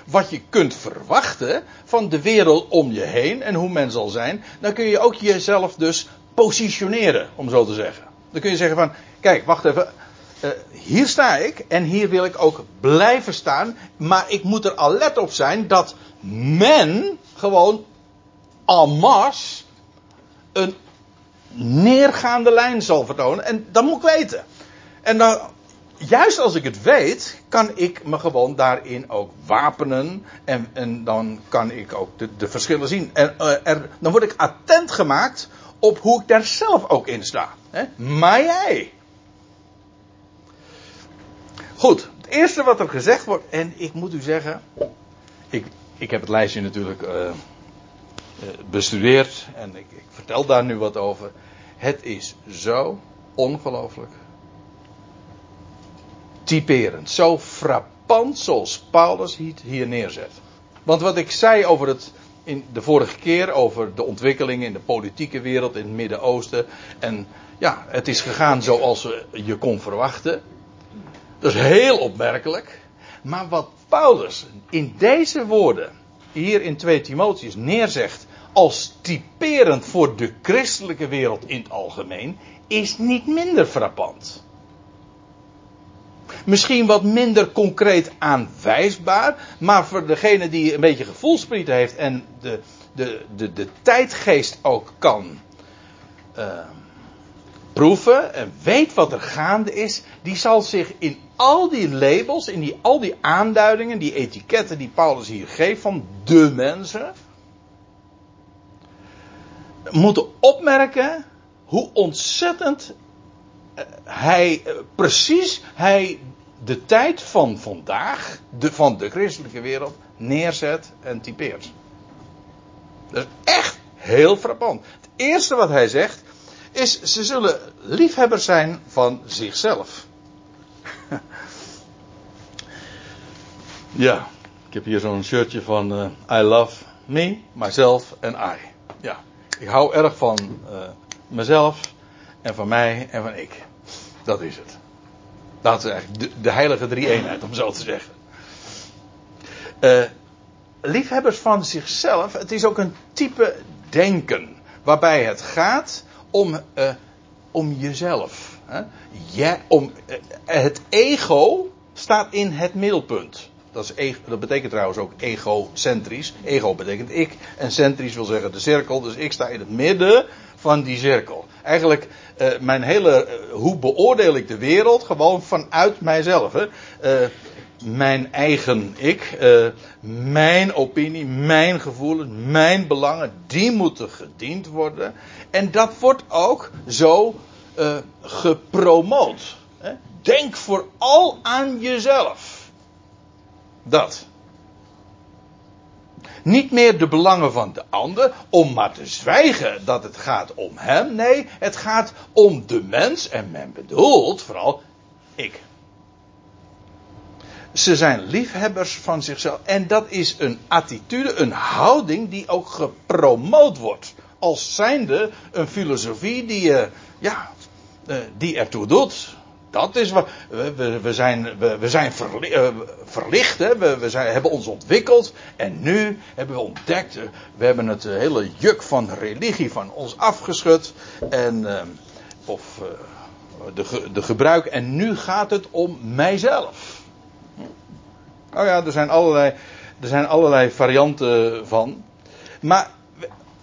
wat je kunt verwachten van de wereld om je heen en hoe men zal zijn, dan kun je ook jezelf dus positioneren, om zo te zeggen. Dan kun je zeggen van, kijk, wacht even, uh, hier sta ik en hier wil ik ook blijven staan, maar ik moet er alert op zijn dat men gewoon en masse een neergaande lijn zal vertonen. En dat moet ik weten. En dan, juist als ik het weet, kan ik me gewoon daarin ook wapenen. En, en dan kan ik ook de, verschillen zien. En uh, er, dan word ik attent gemaakt op hoe ik daar zelf ook in sta. Maar jij. Goed, het eerste wat er gezegd wordt, en ik moet u zeggen, ik, ik heb het lijstje natuurlijk uh, bestudeerd en ik, ik vertel daar nu wat over. Het is zo ongelooflijk typerend, zo frappant zoals Paulus hier neerzet. Want wat ik zei over het in de vorige keer over de ontwikkelingen in de politieke wereld in het Midden-Oosten en ja, het is gegaan zoals je kon verwachten. Dat is heel opmerkelijk. Maar wat Paulus in deze woorden hier in 2 Timotheus neerzegt als typerend voor de christelijke wereld in het algemeen, is niet minder frappant. Misschien wat minder concreet aanwijsbaar, maar voor degene die een beetje gevoelsprieten heeft en de, de, de, de tijdgeest ook kan uh, proeven en weet wat er gaande is, die zal zich in al die labels, in die, al die aanduidingen, die etiketten die Paulus hier geeft van de mensen, moeten opmerken hoe ontzettend uh, hij, uh, precies hij de tijd van vandaag, de, van de christelijke wereld, neerzet en typeert. Dat is echt heel frappant. Het eerste wat hij zegt is: ze zullen liefhebbers zijn van zichzelf. <laughs> ja, ik heb hier zo'n shirtje van uh, I love me, myself en I. Ja, ik hou erg van uh, mezelf en van mij en van ik. Dat is het. Dat is eigenlijk de, heilige drie-eenheid, om zo te zeggen. Uh, liefhebbers van zichzelf, het is ook een type denken. Waarbij het gaat om, uh, om jezelf. Hè? Om, het ego staat in het middelpunt. Dat, is dat betekent trouwens ook egocentrisch. Ego betekent ik. En centrisch wil zeggen de cirkel. Dus ik sta in het midden van die cirkel. Eigenlijk, uh, mijn hele. Uh, hoe beoordeel ik de wereld? Gewoon vanuit mijzelf. Hè? Uh, mijn eigen ik. mijn opinie, mijn gevoelens, mijn belangen. Die moeten gediend worden. En dat wordt ook zo gepromoot. Hè? Denk vooral aan jezelf. Dat. Niet meer de belangen van de ander, om maar te zwijgen dat het gaat om hem. Nee, het gaat om de mens en men bedoelt vooral ik. Ze zijn liefhebbers van zichzelf. En dat is een attitude, een houding die ook gepromoot wordt. Als zijnde een filosofie die, uh, ja, uh, die ertoe doet dat is wat. We, zijn, we, we zijn uh, verlicht hè? We, zijn, hebben ons ontwikkeld. En nu hebben we ontdekt. Uh, we hebben het uh, hele juk van religie van ons afgeschud. En, uh, of de, de gebruik. En nu gaat het om mijzelf. Oh ja, er zijn allerlei, er zijn allerlei varianten van. Maar.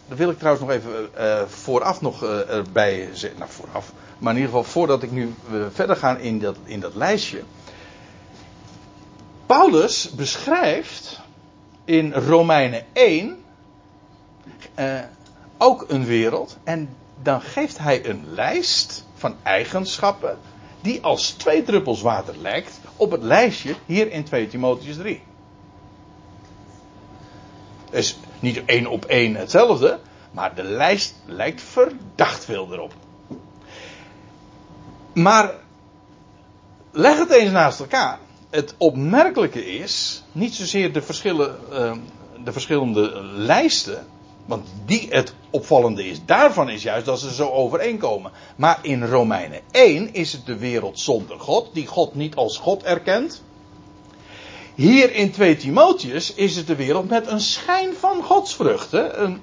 Daar wil ik trouwens nog even vooraf nog erbij zeggen. Nou, vooraf. Maar in ieder geval, voordat ik nu verder ga in dat, in dat lijstje. Paulus beschrijft in Romeinen 1 uh, ook een wereld. En dan geeft hij een lijst van eigenschappen. die als twee druppels water lijkt op het lijstje hier in 2 Timotheus 3. is niet één op één hetzelfde. Maar de lijst lijkt verdacht veel erop. Maar leg het eens naast elkaar. Het opmerkelijke is niet zozeer de, verschillen, uh, de verschillende lijsten. Want die het opvallende is, daarvan is juist dat ze zo overeenkomen. Maar in Romeinen 1 is het de wereld zonder God, die God niet als God erkent. Hier in 2 Timotheus is het de wereld met een schijn van godsvruchten.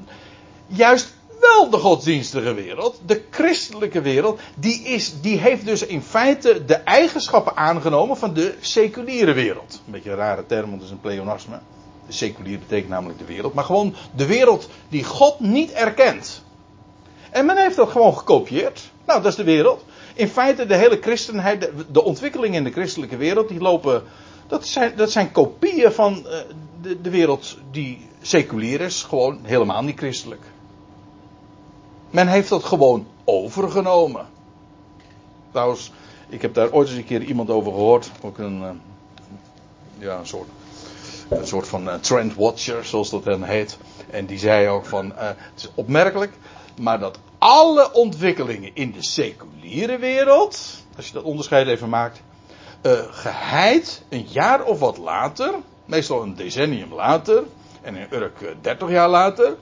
Juist wel de godsdienstige wereld, de christelijke wereld, die, is, die heeft dus in feite de eigenschappen aangenomen van de seculiere wereld. Een beetje een rare term, want het is een pleonasme. Seculier betekent namelijk de wereld. Maar gewoon de wereld die God niet erkent. En men heeft dat gewoon gekopieerd. Nou, dat is de wereld. In feite, de hele christenheid, de, de ontwikkelingen in de christelijke wereld, die lopen. Dat zijn, dat zijn kopieën van uh, de, de wereld die seculier is, gewoon helemaal niet christelijk. Men heeft dat gewoon overgenomen. Trouwens, ik heb daar ooit eens een keer iemand over gehoord. Ook een, uh, ja, een soort, een soort van uh, trendwatcher, zoals dat dan heet. En die zei ook van, uh, het is opmerkelijk, maar dat alle ontwikkelingen in de seculiere wereld, als je dat onderscheid even maakt, geheid een jaar of wat later, meestal een decennium later, en in Urk 30 jaar later,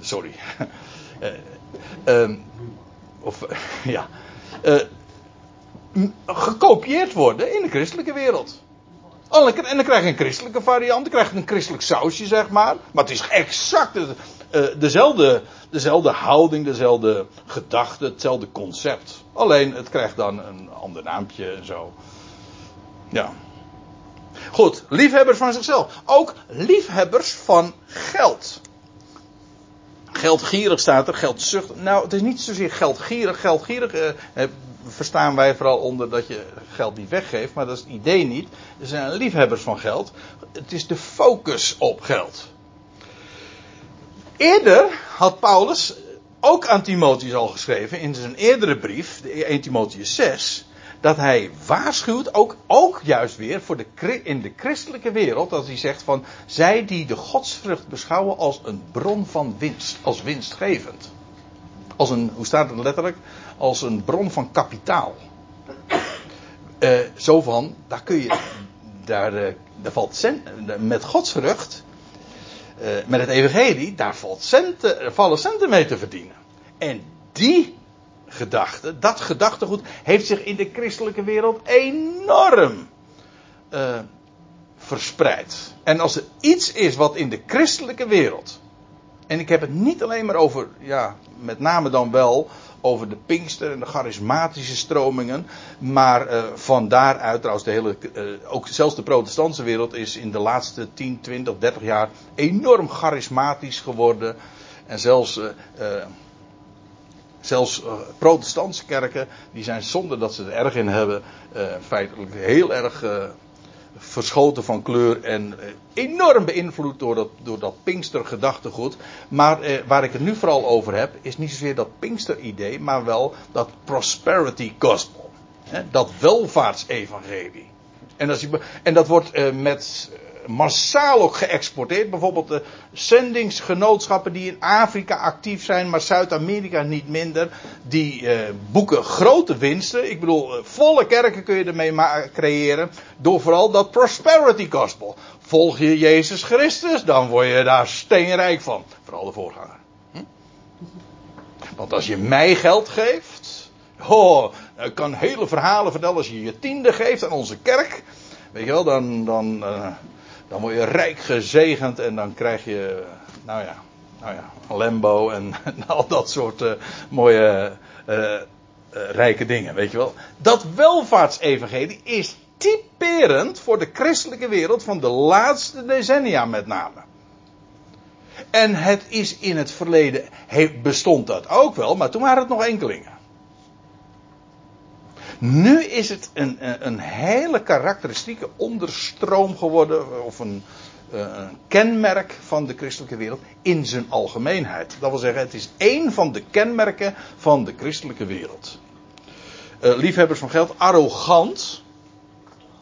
sorry, <laughs> uh, of <laughs> ja, gekopieerd worden in de christelijke wereld. Oh, en dan krijg je een christelijke variant, dan krijg je een christelijk sausje, zeg maar. Maar het is exact uh, dezelfde, dezelfde houding, dezelfde gedachte, hetzelfde concept. Alleen het krijgt dan een ander naampje en zo. Ja. Goed, liefhebbers van zichzelf. Ook liefhebbers van geld. Geldgierig staat er, geldzucht. Nou, het is niet zozeer geldgierig. Geldgierig uh, verstaan wij vooral onder dat je geld niet weggeeft, maar dat is het idee niet. Er zijn liefhebbers van geld. Het is de focus op geld. Eerder had Paulus ook aan Timotheus al geschreven in zijn eerdere brief, de 1 Timotheus 6, dat hij waarschuwt, ook, ook juist weer voor de, in de christelijke wereld, dat hij zegt van, zij die de godsvrucht beschouwen als een bron van winst, als winstgevend. Als een, hoe staat het letterlijk? Als een bron van kapitaal. Uh, zo van, daar kun je, daar, uh, daar valt cent, met godsvrucht, uh, met het evangelie, daar valt centen, vallen centen mee te verdienen. En die gedachte, dat gedachtegoed, heeft zich in de christelijke wereld enorm verspreid. En als er iets is wat in de christelijke wereld en ik heb het niet alleen maar over, ja, met name dan wel over de Pinkster en de charismatische stromingen. Maar uh, van daaruit, trouwens, de hele, uh, ook zelfs de protestantse wereld is in de laatste 10, 20, 30 jaar enorm charismatisch geworden. En zelfs, zelfs protestantse kerken, die zijn zonder dat ze er erg in hebben, feitelijk heel erg verschoten van kleur en eh, enorm beïnvloed door dat, door dat Pinkster gedachtegoed. Maar eh, waar ik het nu vooral over heb, is niet zozeer dat Pinkster idee, maar wel dat prosperity gospel. Hè, dat welvaartsevangelie. En, als je, en dat wordt eh, met massaal ook geëxporteerd. Bijvoorbeeld de zendingsgenootschappen die in Afrika actief zijn, maar Zuid-Amerika niet minder. Die eh, boeken grote winsten. Ik bedoel, eh, volle kerken kun je ermee creëren. Door vooral dat prosperity gospel. Volg je Jezus Christus, dan word je daar steenrijk van. Vooral de voorganger. Hm? Want als je mij geld geeft. Oh, ik kan hele verhalen vertellen als je je tiende geeft aan onze kerk. Weet je wel, dan, dan, uh, dan word je rijk gezegend en dan krijg je, nou ja, nou ja, Lambo en, <laughs> al dat soort uh, mooie uh, rijke dingen, weet je wel. Dat welvaartsevangelie is typerend voor de christelijke wereld van de laatste decennia met name. En het is in het verleden, bestond dat ook wel, maar toen waren het nog enkelingen. Nu is het een, een hele karakteristieke onderstroom geworden, of een, eh, een, kenmerk van de christelijke wereld in zijn algemeenheid. Dat wil zeggen, het is één van de kenmerken van de christelijke wereld. Uh, liefhebbers van geld, arrogant.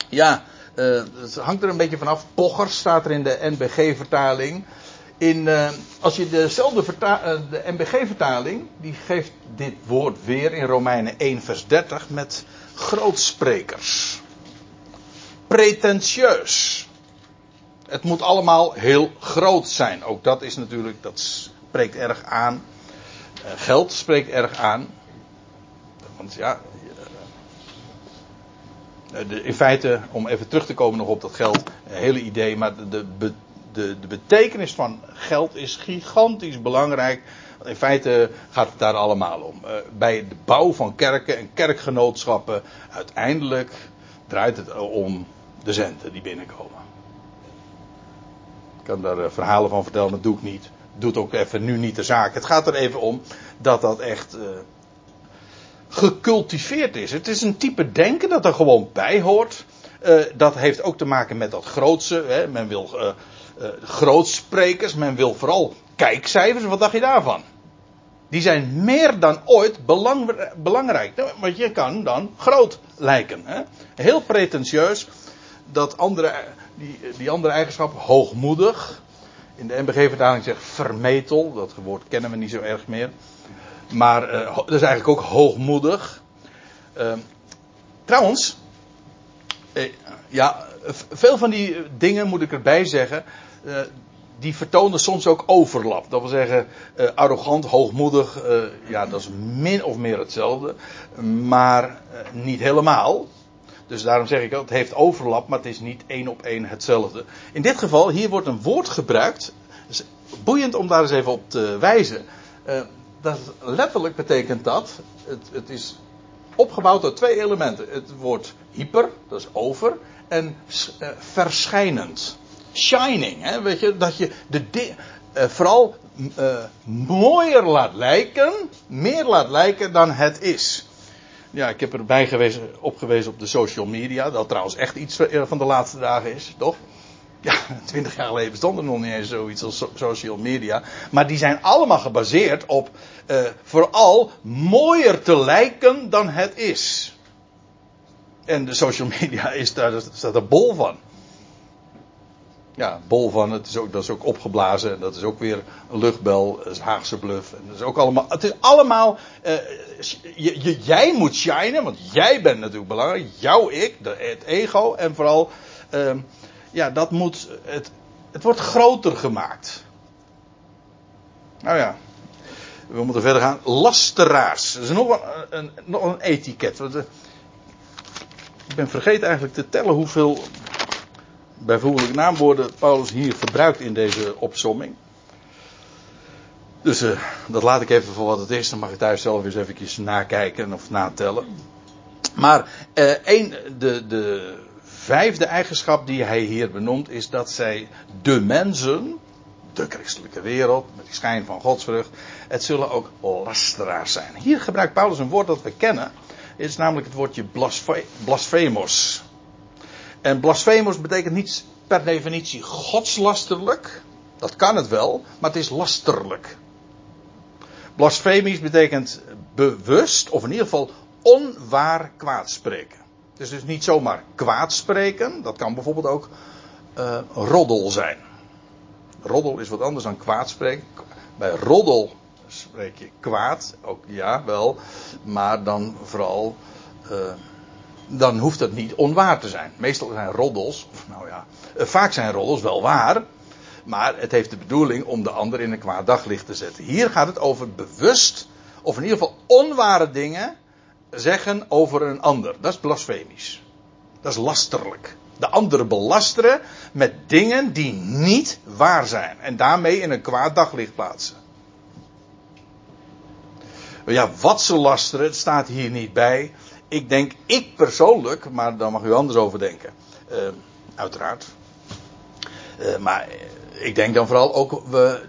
Ja, uh, het hangt er een beetje vanaf. Pocher staat er in de NBG-vertaling. In, uh, als je dezelfde uh, de MBG-vertaling, die geeft dit woord weer in Romeinen 1 vers 30 met grootsprekers. Pretentieus. Het moet allemaal heel groot zijn. Ook dat is natuurlijk, dat spreekt erg aan. Uh, geld spreekt erg aan. Want ja, in feite, om even terug te komen nog op dat geld, hele idee, maar de, de, de, betekenis van geld is gigantisch belangrijk. In feite gaat het daar allemaal om. Uh, bij de bouw van kerken en kerkgenootschappen, uiteindelijk draait het om de centen die binnenkomen. kan daar eh, verhalen van vertellen, dat doe ik niet. Doet ook even nu niet de zaak. Het gaat er even om dat dat echt uh, gecultiveerd is. Het is een type denken dat er gewoon bij hoort. Dat heeft ook te maken met dat grootse. Hè. Men wil grootsprekers, men wil vooral kijkcijfers. Wat dacht je daarvan? Die zijn meer dan ooit belang, belangrijk. Want je kan dan groot lijken. Hè? Heel pretentieus. Dat andere, die, die andere eigenschap, hoogmoedig. In de MBG-vertaling zegt vermetel. Dat woord kennen we niet zo erg meer. Maar uh, dat is eigenlijk ook hoogmoedig. Uh, trouwens, eh, ja, veel van die dingen moet ik erbij zeggen. Uh, die vertonen soms ook overlap. Dat wil zeggen, uh, arrogant, hoogmoedig, uh, ja, dat is min of meer hetzelfde. Maar niet helemaal. Dus daarom zeg ik, het heeft overlap, maar het is niet één op één hetzelfde. In dit geval, hier wordt een woord gebruikt. is boeiend om daar eens even op te wijzen. dat letterlijk betekent dat, het, het is opgebouwd uit twee elementen. Het woord hyper, dat is over, en verschijnend shining. Hè? Weet je, dat je de uh, vooral uh, mooier laat lijken, meer laat lijken dan het is. Ja, ik heb erbij gewezen, opgewezen op de social media, dat trouwens echt iets van de laatste dagen is, toch? Ja, <laughs> twintig jaar geleden bestond er nog niet eens zoiets als social media. Maar die zijn allemaal gebaseerd op vooral mooier te lijken dan het is. En de social media is daar, staat er bol van ja, bol van. Het is ook, dat is ook opgeblazen. En dat is ook weer een luchtbel. Dat is Haagse bluff. En dat is ook allemaal. Het is allemaal. Uh, je, jij moet shinen, want jij bent natuurlijk belangrijk. Jouw ik, het ego. En vooral. Uh, ja, dat moet. Het, het wordt groter gemaakt. Nou ja. We moeten verder gaan. Lasteraars. Dat is nog een, een nog een etiket. Want, uh, ik ben vergeten eigenlijk te tellen hoeveel bijvoorbeeld naamwoorden Paulus hier gebruikt in deze opsomming. Dus uh, dat laat ik even voor wat het is. Dan mag ik thuis zelf eens even nakijken of natellen. Maar uh, een, de, de vijfde eigenschap die hij hier benoemt is dat zij de mensen, de christelijke wereld, met die schijn van godsvrucht, het zullen ook lasteraars zijn. Hier gebruikt Paulus een woord dat we kennen. Het is namelijk het woordje blasfemos. En blasfemos betekent niet per definitie godslasterlijk. Dat kan het wel, maar het is lasterlijk. Blasfemisch betekent bewust, of in ieder geval onwaar kwaadspreken. Het is dus niet zomaar kwaadspreken, dat kan bijvoorbeeld ook uh, roddel zijn. Roddel is wat anders dan kwaadspreken. Bij roddel spreek je kwaad, ook ja wel, maar dan vooral. Uh, dan hoeft het niet onwaar te zijn. Meestal zijn roddels, <laughs> nou ja, eh, vaak zijn roddels wel waar, maar het heeft de bedoeling om de ander in een kwaad daglicht te zetten. Hier gaat het over bewust, of in ieder geval onware dingen zeggen over een ander. Dat is blasfemisch. Dat is lasterlijk. De ander belasteren met dingen die niet waar zijn. En daarmee in een kwaad daglicht plaatsen. Ja, wat ze lasteren, het staat hier niet bij ik denk, ik persoonlijk, maar daar mag u anders over denken. Uh, uiteraard. Uh, maar ik denk dan vooral ook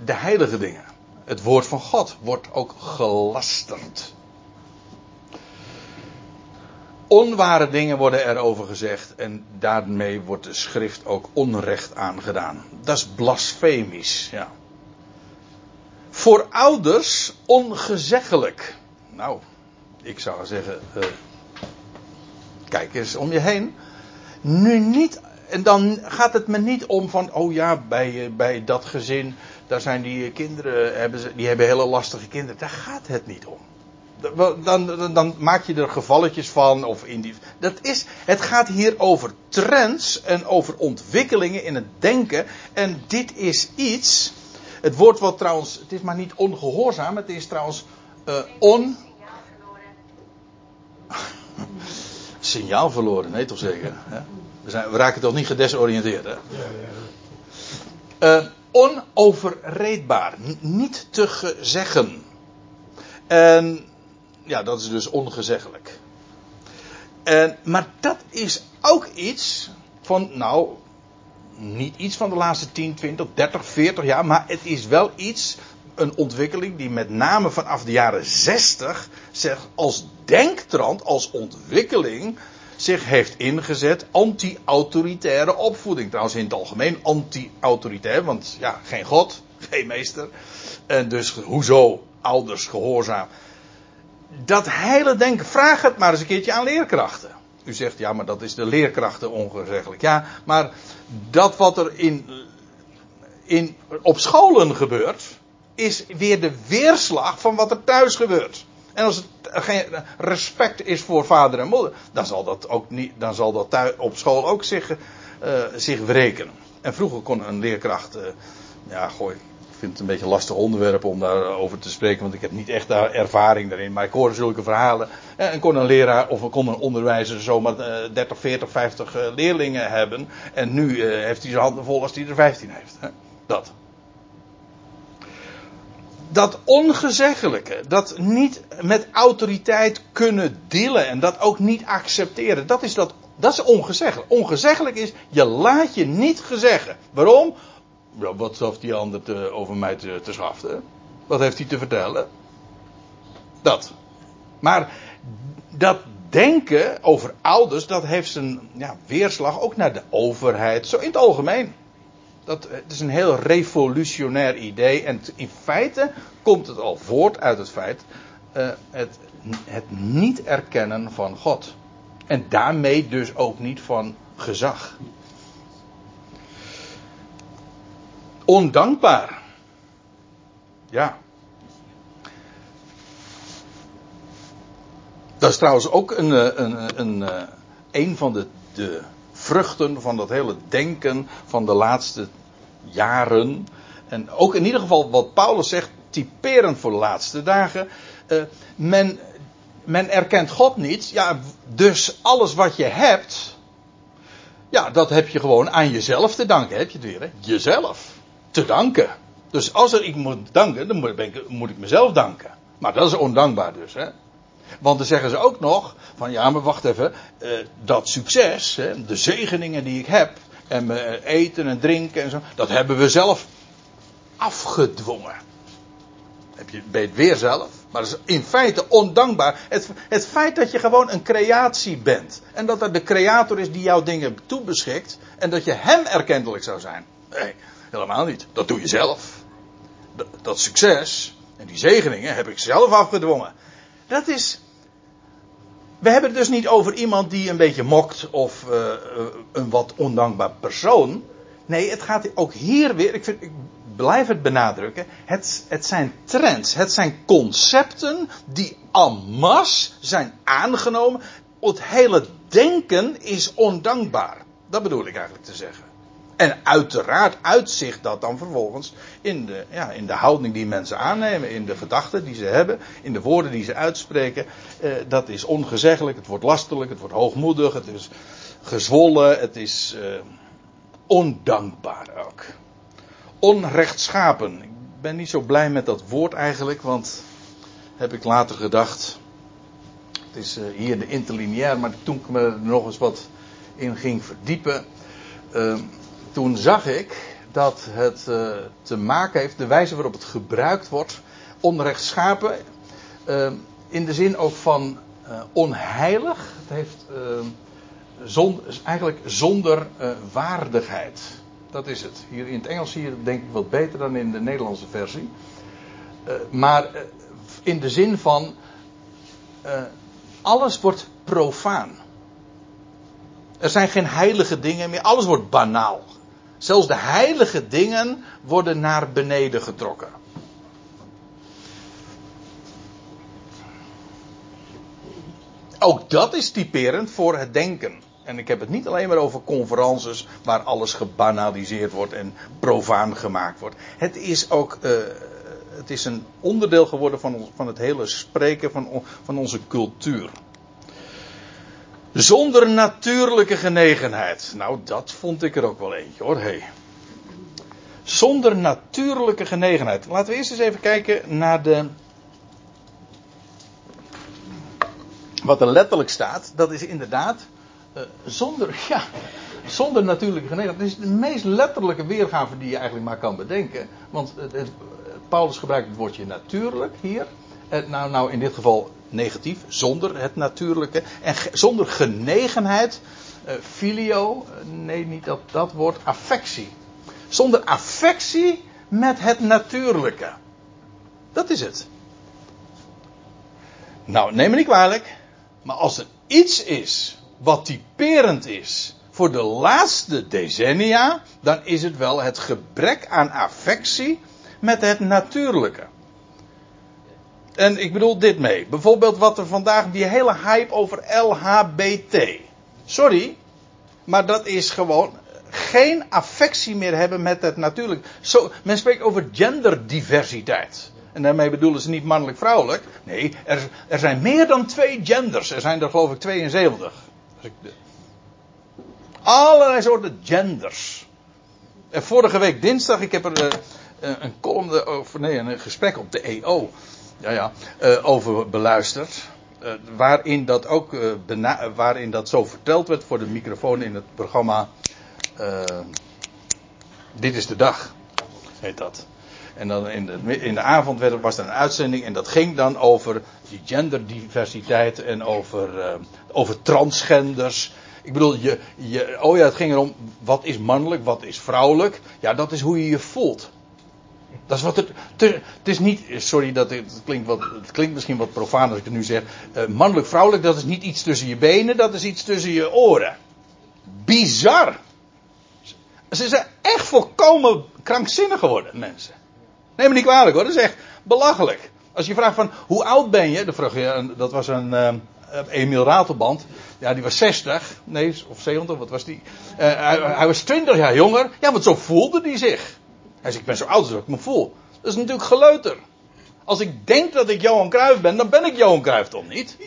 de heilige dingen. Het woord van God wordt ook gelasterd. Onware dingen worden erover gezegd en daarmee wordt de schrift ook onrecht aangedaan. Dat is blasfemisch, ja. Voor ouders ongezeggelijk. Nou, ik zou zeggen, uh, Kijk eens om je heen. Nu niet, en dan gaat het me niet om van, oh ja, bij, eh, bij dat gezin, daar zijn die kinderen, hebben ze, die hebben hele lastige kinderen. Daar gaat het niet om. Dan, dan, dan, maak je er gevalletjes van. Of in dat is, het gaat hier over trends en over ontwikkelingen in het denken. En dit is iets. Het woord wat trouwens, het is maar niet ongehoorzaam, het is trouwens uh, on signaal verloren, nee toch zeker? Hè? We, zijn, we raken toch niet gedesoriënteerd, hè? Uh, onoverreedbaar, niet te zeggen. En ja, dat is dus ongezeggelijk. En, maar dat is ook iets van, nou, niet iets van de laatste 10, 20, 30, 40 jaar, maar het is wel iets, een ontwikkeling die met name vanaf de jaren 60 zeg, als denktrand, als ontwikkeling zich heeft ingezet anti-autoritaire opvoeding. Trouwens in het algemeen anti-autoritair, want ja, geen God, <laughs> geen meester. En dus hoezo ouders gehoorzaam? Dat hele denken, vraag het maar eens een keertje aan leerkrachten. U zegt ja, maar dat is de leerkrachten ongezeggelijk. Ja, maar dat wat er in, in, op scholen gebeurt, is weer de weerslag van wat er thuis gebeurt. En als het geen respect is voor vader en moeder, dan zal dat ook niet, dan zal dat op school ook zich, uh, zich wreken. En vroeger kon een leerkracht, uh, ja, gooi, ik vind het een beetje een lastig onderwerp om daarover te spreken, want ik heb niet echt daar ervaring daarin. Maar ik hoorde zulke verhalen. En kon een leraar of een onderwijzer zomaar 30, 40, 50 leerlingen hebben. En nu heeft hij zijn handen vol als hij er 15 heeft. Dat dat ongezeggelijke, dat niet met autoriteit kunnen dealen en dat ook niet accepteren, dat is, dat, dat is ongezeggelijk. Ongezeggelijk is, je laat je niet gezeggen. Waarom? Wat heeft die ander over mij te, te schaften? Wat heeft hij te vertellen? Dat. Maar dat denken over ouders, dat heeft zijn ja, weerslag ook naar de overheid, zo in het algemeen. Dat, het is een heel revolutionair idee. En in feite komt het al voort uit het feit. Uh, het, het niet erkennen van God. En daarmee dus ook niet van gezag. Ondankbaar. Ja. Dat is trouwens ook een, eh, een, een, eh, een van de, de vruchten van dat hele denken van de laatste jaren. En ook in ieder geval wat Paulus zegt, typerend voor de laatste dagen. Uh, men, men erkent God niet. Ja, dus alles wat je hebt. Ja, dat heb je gewoon aan jezelf te danken. Heb je het weer? Jezelf. Te danken. Dus als er ik moet danken, dan moet ik, moet ik mezelf danken. Maar dat is ondankbaar dus, hè? Want dan zeggen ze ook nog: van ja, maar wacht even, uh, dat succes, hè, de zegeningen die ik heb, en eten en drinken en zo. Dat hebben we zelf afgedwongen. Heb je, je het weer zelf? Maar dat is in feite ondankbaar. Het, het feit dat je gewoon een creatie bent. En dat er de creator is die jouw dingen toebeschikt. En dat je hem erkentelijk zou zijn. Nee, helemaal niet. Dat doe je zelf. Dat succes en die zegeningen heb ik zelf afgedwongen. Dat is we hebben het dus niet over iemand die een beetje mokt of uh, een wat ondankbaar persoon. Nee, het gaat ook hier weer, ik, vind, ik blijf het benadrukken. Het, het zijn trends, het zijn concepten die en masse zijn aangenomen. Het hele denken is ondankbaar. Dat bedoel ik eigenlijk te zeggen. En uiteraard uitzicht dat dan vervolgens in de, ja, in de houding die mensen aannemen, in de gedachten die ze hebben, in de woorden die ze uitspreken. Eh, dat is ongezeggelijk, het wordt lastelijk, het wordt hoogmoedig, het is gezwollen, het is eh, ondankbaar ook. Onrechtschapen. Ik ben niet zo blij met dat woord eigenlijk, want heb ik later gedacht. Het is uh, hier de interlineair, maar toen ik me er nog eens wat in ging verdiepen. Uh, toen zag ik dat het uh, te maken heeft, de wijze waarop het gebruikt wordt, onrechtschapen, uh, in de zin ook van uh, onheilig. Het heeft zon, eigenlijk zonder waardigheid. Dat is het. Hier in het Engels zie je denk ik wat beter dan in de Nederlandse versie. maar in de zin van alles wordt profaan. Er zijn geen heilige dingen meer. Alles wordt banaal. Zelfs de heilige dingen worden naar beneden getrokken. Ook dat is typerend voor het denken. En ik heb het niet alleen maar over conferences waar alles gebanaliseerd wordt en profaan gemaakt wordt. Het is ook uh, het is een onderdeel geworden van, van het hele spreken van, van onze cultuur. Zonder natuurlijke genegenheid. Nou, dat vond ik er ook wel eentje hoor. Zonder natuurlijke genegenheid. Laten we eerst eens even kijken naar de. Wat er letterlijk staat. Dat is inderdaad. Uh, zonder. <laughs> Ja. Zonder natuurlijke genegenheid. Dat is de meest letterlijke weergave die je eigenlijk maar kan bedenken. Want Paulus gebruikt het woordje natuurlijk hier. Nou, nou in dit geval negatief, zonder het natuurlijke. En zonder genegenheid, uh, filio, nee niet dat, dat woord, affectie. Zonder affectie met het natuurlijke. Dat is het. Nou, neem me niet kwalijk. Maar als er iets is wat typerend is voor de laatste decennia, dan is het wel het gebrek aan affectie met het natuurlijke. En ik bedoel dit mee. Bijvoorbeeld wat er vandaag, die hele hype over LHBT. Sorry, maar dat is gewoon geen affectie meer hebben met het natuurlijke. Zo, men spreekt over genderdiversiteit. En daarmee bedoelen ze niet mannelijk-vrouwelijk. Nee, er, er, zijn meer dan twee genders. Er zijn er geloof ik 72. Allerlei soorten genders. En vorige week dinsdag, ik heb er uh, een column over, nee, een gesprek op de EO. Ja, ja, uh, over beluisterd. Uh, waarin dat ook, waarin dat zo verteld werd voor de microfoon in het programma. Dit is de dag, heet dat. En dan in de, in de avond werd, was er een uitzending en dat ging dan over die genderdiversiteit en over, over transgenders. Ik bedoel, je, je, oh ja, het ging erom wat is mannelijk, wat is vrouwelijk. Ja, dat is hoe je je voelt. Dat is wat het. het is niet. Sorry, dat het, klinkt wat, het klinkt misschien wat profaan als ik het nu zeg. Uh, mannelijk, vrouwelijk, dat is niet iets tussen je benen, dat is iets tussen je oren. Bizar. Ze zijn echt volkomen krankzinnig geworden, mensen. Neem me niet kwalijk hoor, dat is echt belachelijk. Als je vraagt van hoe oud ben je, vraag je, dat was een uh, Emiel Ratelband. Ja, die was 60, nee, of 70, wat was die? Hij, hij, was 20 jaar jonger. Ja, want zo voelde hij zich. Hij zegt, ik ben zo oud als ik me voel. Dat is natuurlijk geleuter. Als ik denk dat ik Johan Cruijff ben, dan ben ik Johan Cruijff toch niet?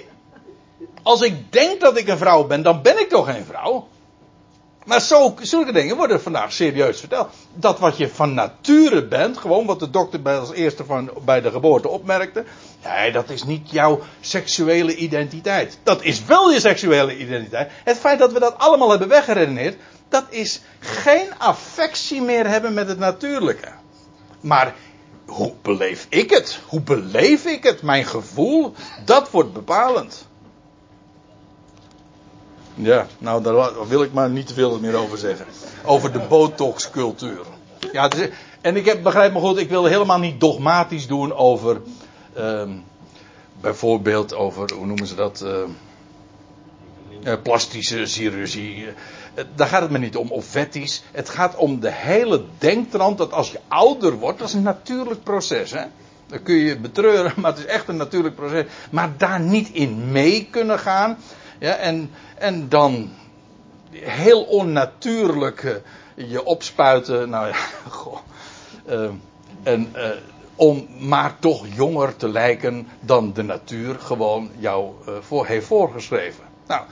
Als ik denk dat ik een vrouw ben, dan ben ik toch geen vrouw? Maar zo, zulke dingen worden vandaag serieus verteld. Dat wat je van nature bent, gewoon wat de dokter bij als eerste van, bij de geboorte opmerkte. Nee, dat is niet jouw seksuele identiteit. Dat is wel je seksuele identiteit. Het feit dat we dat allemaal hebben weggeredeneerd, dat is geen affectie meer hebben met het natuurlijke. Maar hoe beleef ik het? Hoe beleef ik het? Mijn gevoel, dat wordt bepalend. Ja, nou daar wil ik maar niet te veel meer over zeggen. Over de botox-cultuur. Ja, en ik heb, begrijp me goed, ik wil helemaal niet dogmatisch doen over. Um, bijvoorbeeld over, hoe noemen ze dat? Uh, plastische chirurgie. Uh, daar gaat het me niet om, of wettisch. Het gaat om de hele denktrand dat als je ouder wordt, dat is een natuurlijk proces. Hè? Dan kun je betreuren, <laughs> maar het is echt een natuurlijk proces. Maar daar niet in mee kunnen gaan. Ja, en, en dan heel onnatuurlijk uh, je opspuiten. Nou ja, <laughs> goh. Uh, en om maar toch jonger te lijken dan de natuur gewoon jou voor heeft voorgeschreven. Nou,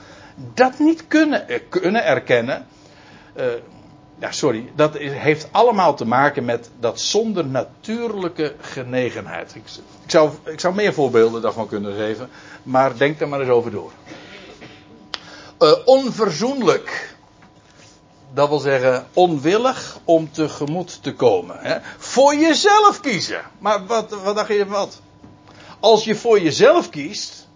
dat niet kunnen, kunnen erkennen. ja, sorry. Dat heeft allemaal te maken met dat zonder natuurlijke genegenheid. Ik, ik, zou, ik zou meer voorbeelden daarvan kunnen geven. Maar denk er maar eens over door uh, onverzoenlijk. Dat wil zeggen onwillig om tegemoet te komen. Hè? Voor jezelf kiezen. Maar wat, wat dacht je wat? Als je voor jezelf kiest,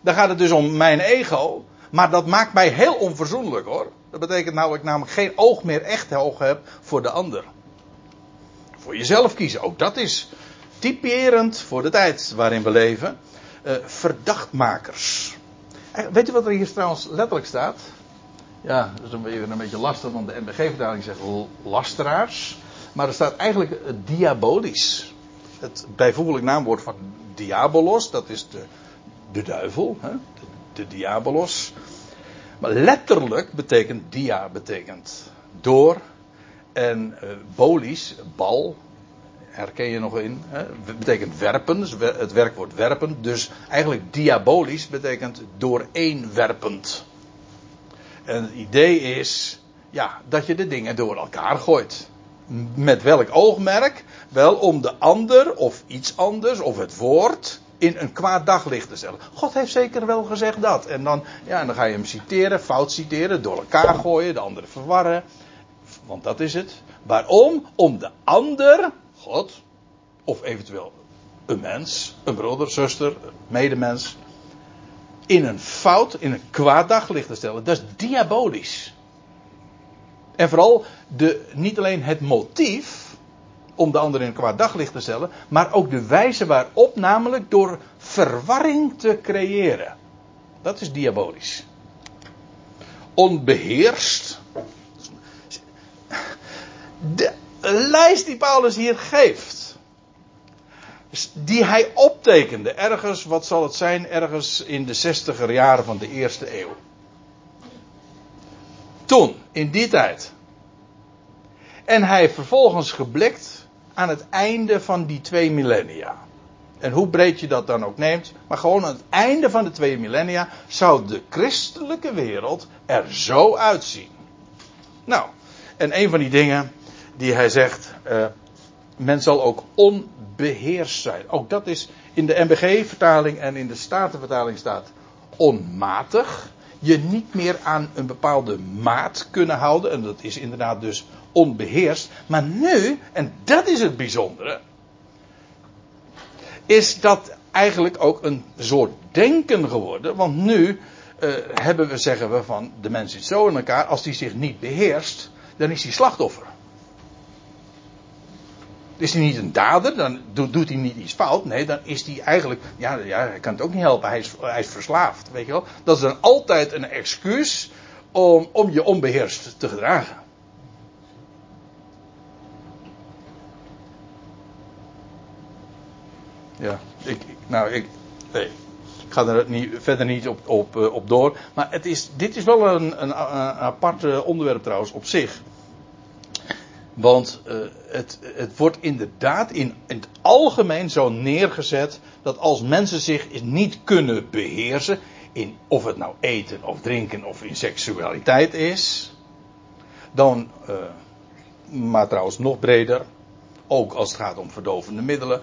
dan gaat het dus om mijn ego. Maar dat maakt mij heel onverzoenlijk hoor. Dat betekent nou dat ik namelijk geen oog meer echt oog heb voor de ander. Voor jezelf kiezen, ook dat is typerend voor de tijd waarin we leven. Uh, verdachtmakers. Eh, weet u wat er hier trouwens letterlijk staat? Ja, dat is een beetje, een beetje lastig, want de NBG-vertaling zegt lasteraars. Maar er staat eigenlijk diabolisch. Het bijvoeglijk naamwoord van diabolos, dat is de, de duivel, hè? De diabolos. Maar letterlijk betekent dia betekent door en uh, bolis, bal, herken je nog in. Hè? Betekent werpen, dus het werkwoord werpen. Dus eigenlijk diabolisch betekent dooreenwerpend. En het idee is, ja, dat je de dingen door elkaar gooit. Met welk oogmerk? Wel om de ander of iets anders of het woord in een kwaad daglicht te stellen. God heeft zeker wel gezegd dat. En dan, ja, dan ga je hem citeren, fout citeren, door elkaar gooien, de andere verwarren. Want dat is het. Waarom? Om de ander, God, of eventueel een mens, een broeder, zuster, medemens, in een fout, in een kwaad daglicht te stellen. Dat is diabolisch. En vooral de, niet alleen het motief om de ander in een kwaad daglicht te stellen, maar ook de wijze waarop, namelijk door verwarring te creëren. Dat is diabolisch. Onbeheerst. De lijst die Paulus hier geeft, die hij optekende, ergens, wat zal het zijn, ergens in de zestiger jaren van de eerste eeuw. Toen, in die tijd. En hij vervolgens geblikt aan het einde van die twee millennia. En hoe breed je dat dan ook neemt, maar gewoon aan het einde van de twee millennia zou de christelijke wereld er zo uitzien. Nou, en een van die dingen die hij zegt, uh, men zal ook onbeheerst zijn. Ook dat is in de MBG-vertaling en in de Statenvertaling staat onmatig je niet meer aan een bepaalde maat kunnen houden. En dat is inderdaad dus onbeheerst. Maar nu, en dat is het bijzondere, is dat eigenlijk ook een soort denken geworden. Want nu uh, hebben we, zeggen we van, de mens zit zo in elkaar, als die zich niet beheerst, dan is hij slachtoffer. Is hij niet een dader, dan doet, hij niet iets fout. Nee, dan is hij eigenlijk. Ja, ja, hij kan het ook niet helpen. Hij is, hij is verslaafd. Weet je wel? Dat is dan altijd een excuus om, om je onbeheerst te gedragen. Ja, ik, nou, ik, nee, ik ga er niet, verder niet op, op, eh, op door. Maar het is, dit is wel een, een, een apart onderwerp trouwens op zich. Want uh, het, het wordt inderdaad in, in, het algemeen zo neergezet dat als mensen zich niet kunnen beheersen, in of het nou eten of drinken of in seksualiteit is, dan, maar trouwens nog breder, ook als het gaat om verdovende middelen,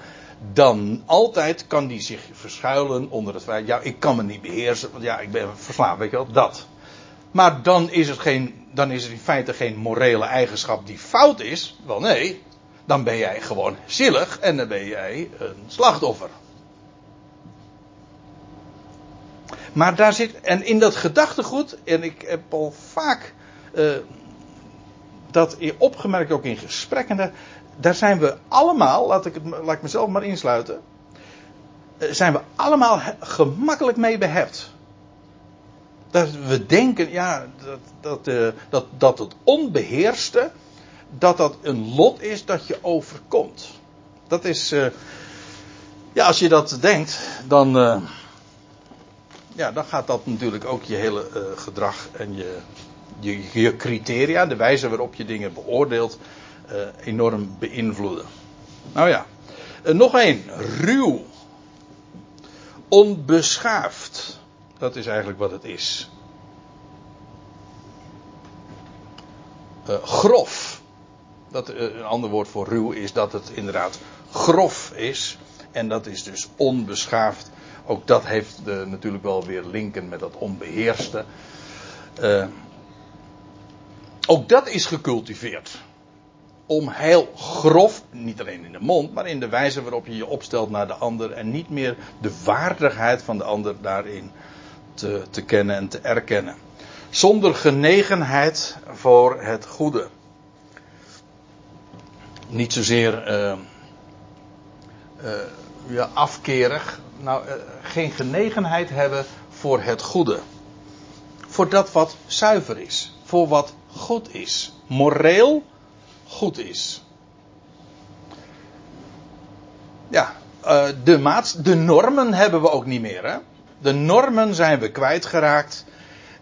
dan altijd kan die zich verschuilen onder het feit, ja, ik kan me niet beheersen, want ja, ik ben verslaafd, weet je wel, dat. Maar dan is het geen dan is er in feite geen morele eigenschap die fout is. Wel nee, dan ben jij gewoon zielig en dan ben jij een slachtoffer. Maar daar zit, en in dat gedachtegoed, en ik heb al vaak uh, dat opgemerkt ook in gesprekken, daar zijn we allemaal, laat ik, het, laat ik mezelf maar insluiten, uh, zijn we allemaal gemakkelijk mee behept. Dat we denken, ja, dat, dat, uh, dat, dat het onbeheerste, dat dat een lot is dat je overkomt. Dat is, uh, ja, als je dat denkt, dan, ja, dan gaat dat natuurlijk ook je hele gedrag en je, je, criteria, de wijze waarop je dingen beoordeelt, enorm beïnvloeden. Nou ja, nog één, ruw, onbeschaafd. Dat is eigenlijk wat het is. Uh, grof. Dat, een ander woord voor ruw is dat het inderdaad grof is. En dat is dus onbeschaafd. Ook dat heeft natuurlijk wel weer linken met dat onbeheerste. ook dat is gecultiveerd. Om heel grof, niet alleen in de mond, maar in de wijze waarop je je opstelt naar de ander. En niet meer de waardigheid van de ander daarin te, te kennen en te erkennen. Zonder genegenheid voor het goede. Niet zozeer uh, ja, afkerig. Nou, uh, geen genegenheid hebben voor het goede. Voor dat wat zuiver is. Voor wat goed is. Moreel goed is. Ja, de, maats, de normen hebben we ook niet meer. Hè? De normen zijn we kwijtgeraakt.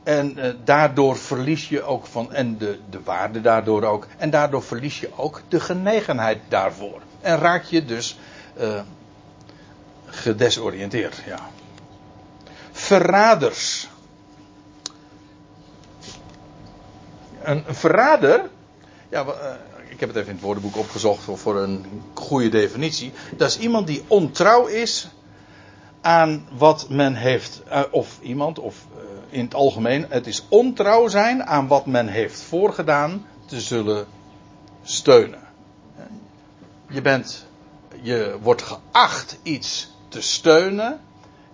En uh, daardoor verlies je ook van. En de, de waarde daardoor ook. En daardoor verlies je ook de genegenheid daarvoor. En raak je dus uh, gedesoriënteerd. Ja. Verraders. Een, een verrader. Ja, ik heb het even in het woordenboek opgezocht voor een goede definitie. Dat is iemand die ontrouw is aan wat men heeft, uh, of iemand, of uh, in het algemeen, het is ontrouw zijn aan wat men heeft voorgedaan te zullen steunen. Je bent, je wordt geacht iets te steunen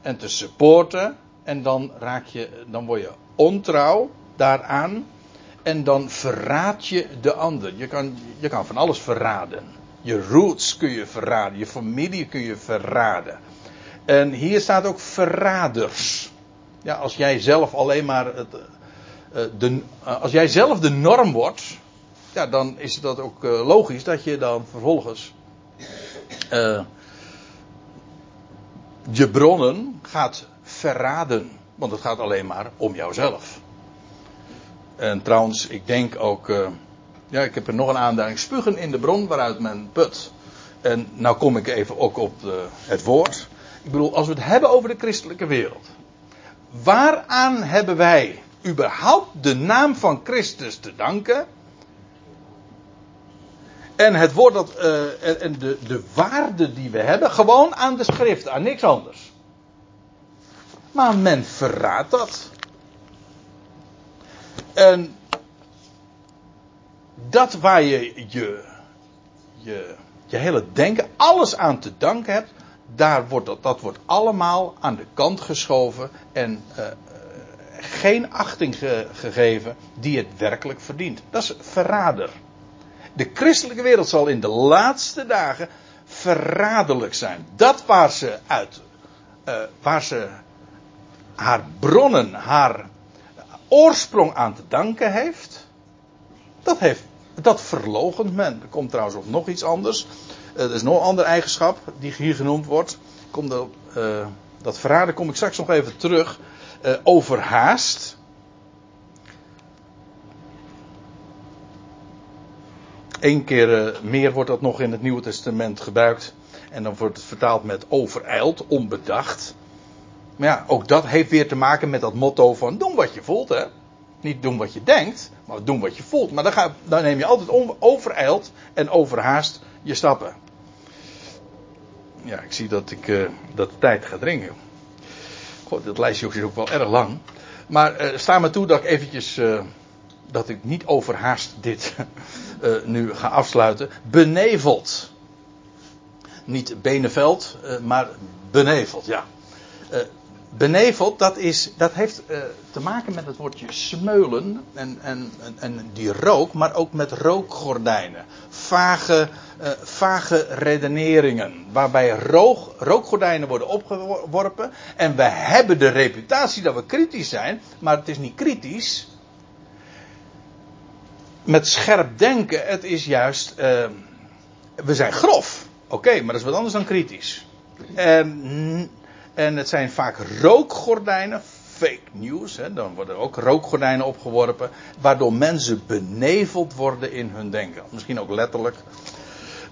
en te supporten en dan raak je, dan word je ontrouw daaraan en dan verraad je de ander. Je kan, je kan van alles verraden. Je roots kun je verraden, je familie kun je verraden. En hier staat ook verraders. Ja, als jij zelf alleen maar het, eh, de, eh, als jij zelf de norm wordt, ja, dan is dat ook eh, logisch dat je dan vervolgens je bronnen gaat verraden. Want het gaat alleen maar om jouzelf. En trouwens, ik denk ook. Uh, ja, ik heb er nog een aanduiding. Spugen in de bron waaruit men put. En nou kom ik even ook op de, het woord. Ik bedoel, als we het hebben over de christelijke wereld. Waaraan hebben wij überhaupt de naam van Christus te danken? En het woord dat, uh, en de, de waarde die we hebben, gewoon aan de schrift, aan niks anders. Maar men verraadt dat. En dat waar je je, je je hele denken, alles aan te danken hebt, daar wordt dat, dat wordt allemaal aan de kant geschoven en uh, geen achting ge, gegeven die het werkelijk verdient. Dat is verrader. De christelijke wereld zal in de laatste dagen verraderlijk zijn. Dat waar ze uit, uh, waar ze haar bronnen, haar oorsprong aan te danken heeft, dat, heeft, dat verlogent men. Er komt trouwens ook nog iets anders. Uh, er is nog een andere eigenschap die hier genoemd wordt. Komt er, uh, dat verraden kom ik straks nog even terug. Uh, overhaast. Eén keer meer wordt dat nog in het Nieuwe Testament gebruikt. En dan wordt het vertaald met overijld, onbedacht. Maar ja, ook dat heeft weer te maken met dat motto van doen wat je voelt, hè. Niet doen wat je denkt, maar doen wat je voelt. Maar dan, ga, dan neem je altijd overijld en overhaast je stappen. Ja, ik zie dat ik uh, dat de tijd gaat dringen. God, dat lijstje is ook wel erg lang. Maar uh, sta me toe dat ik eventjes, uh, dat ik niet overhaast dit <laughs> nu ga afsluiten. Beneveld. Niet Beneveld, maar beneveld, ja beneveld, dat, is, dat heeft uh, te maken met het woordje smeulen en, en, en, die rook, maar ook met rookgordijnen. Vage, uh, vage redeneringen, waarbij rook, rookgordijnen worden opgeworpen. En we hebben de reputatie dat we kritisch zijn, maar het is niet kritisch. Met scherp denken, het is juist, uh, we zijn grof. Oké, maar dat is wat anders dan kritisch. En en het zijn vaak rookgordijnen, fake news. Hè, dan worden ook rookgordijnen opgeworpen. Waardoor mensen beneveld worden in hun denken. Misschien ook letterlijk.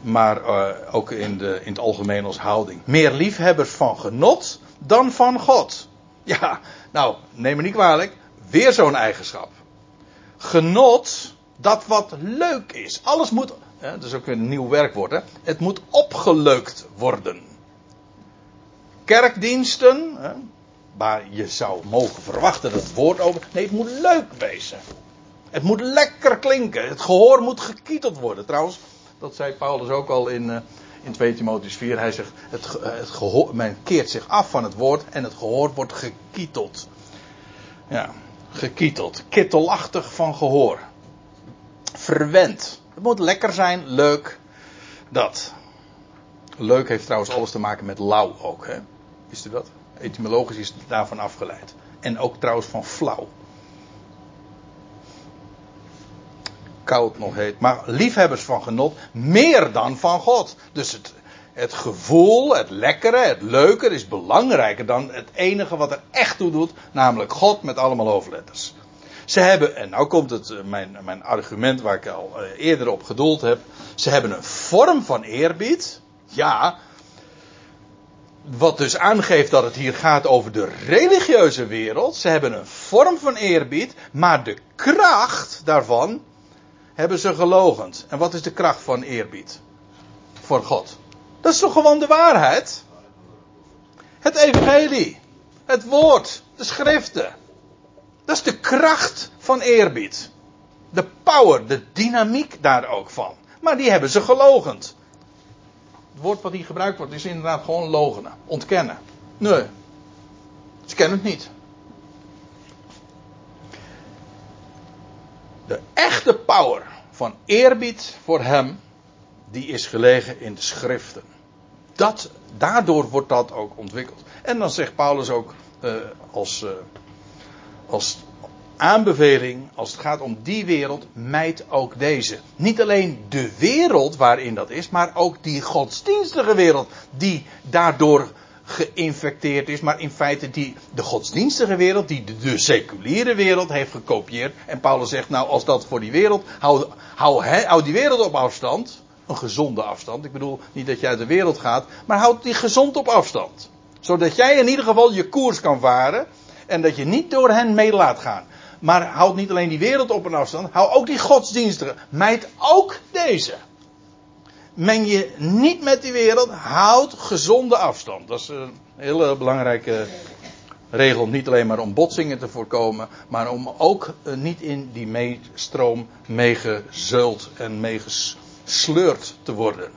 Maar uh, ook in, de, in het algemeen als houding. Meer liefhebbers van genot dan van God. Ja, nou, neem me niet kwalijk. Weer zo'n eigenschap. Genot, dat wat leuk is. Alles moet, hè, dat is ook een nieuw werkwoord, hè. Het moet opgeleukt worden kerkdiensten, hè, waar je zou mogen verwachten dat het woord over. Nee, het moet leuk wezen. Het moet lekker klinken. Het gehoor moet gekieteld worden. Trouwens, dat zei Paulus ook al in, uh, in 2 Timotheus 4. Hij zegt: het, het gehoor, men keert zich af van het woord en het gehoor wordt gekieteld. Ja, gekieteld. Kittelachtig van gehoor. Verwend. Het moet lekker zijn, leuk. Dat. Leuk heeft trouwens alles te maken met lauw ook. Hè? Wist u dat? Etymologisch is het daarvan afgeleid. En ook trouwens van flauw. Koud nog heet. Maar liefhebbers van genot meer dan van God. Dus het, het gevoel, het lekkere, het leuke is belangrijker dan het enige wat er echt toe doet. Namelijk God met allemaal hoofdletters. Ze hebben, en nou komt het, eh, mijn, mijn argument waar ik al eh, eerder op gedoeld heb. Ze hebben een vorm van eerbied. Ja, wat dus aangeeft dat het hier gaat over de religieuze wereld. Ze hebben een vorm van eerbied, maar de kracht daarvan hebben ze gelogend. En wat is de kracht van eerbied? Voor God. Dat is toch gewoon de waarheid? Het evangelie. Het woord. De schriften. Dat is de kracht van eerbied. De power, de dynamiek daar ook van. Maar die hebben ze gelogend. Het woord wat hier gebruikt wordt is inderdaad gewoon logenen. Ontkennen. Nee. Ze kennen het niet. De echte power van eerbied voor hem, die is gelegen in de schriften. Dat, daardoor wordt dat ook ontwikkeld. En dan zegt Paulus ook uh, als, uh, als aanbeveling, als het gaat om die wereld, mijt ook deze. Niet alleen de wereld waarin dat is, maar ook die godsdienstige wereld die daardoor geïnfecteerd is, maar in feite die de godsdienstige wereld, die de, seculiere wereld heeft gekopieerd. En Paulus zegt, nou als dat voor die wereld, hou, hou, hou die wereld op afstand. Een gezonde afstand. Ik bedoel niet dat je uit de wereld gaat, maar houd die gezond op afstand. Zodat jij in ieder geval je koers kan varen en dat je niet door hen mee laat gaan. Maar houd niet alleen die wereld op een afstand, hou ook die godsdienstige. Mijt ook deze meng je niet met die wereld, houd gezonde afstand. Dat is een hele belangrijke regel, niet alleen maar om botsingen te voorkomen, maar om ook eh, niet in die meestroom meegezult en meegesleurd te worden.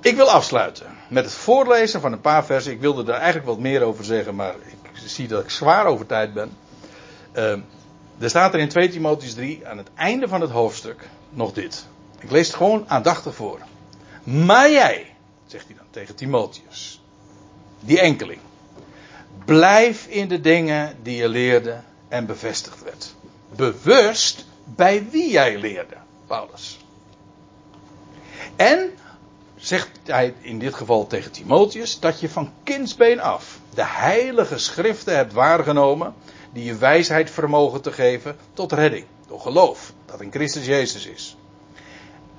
Ik wil afsluiten met het voorlezen van een paar versen. Ik wilde er eigenlijk wat meer over zeggen, maar ik zie dat ik zwaar over tijd ben. Uh, er staat er in 2 Timotheus 3 aan het einde van het hoofdstuk nog dit. Ik lees het gewoon aandachtig voor. Maar jij, zegt hij dan tegen Timotheus, die enkeling, blijf in de dingen die je leerde en bevestigd werd. Bewust bij wie jij leerde, Paulus. En zegt hij in dit geval tegen Timotheus dat je van kindsbeen af de heilige schriften hebt waargenomen die je wijsheid vermogen te geven tot redding door geloof dat in Christus Jezus is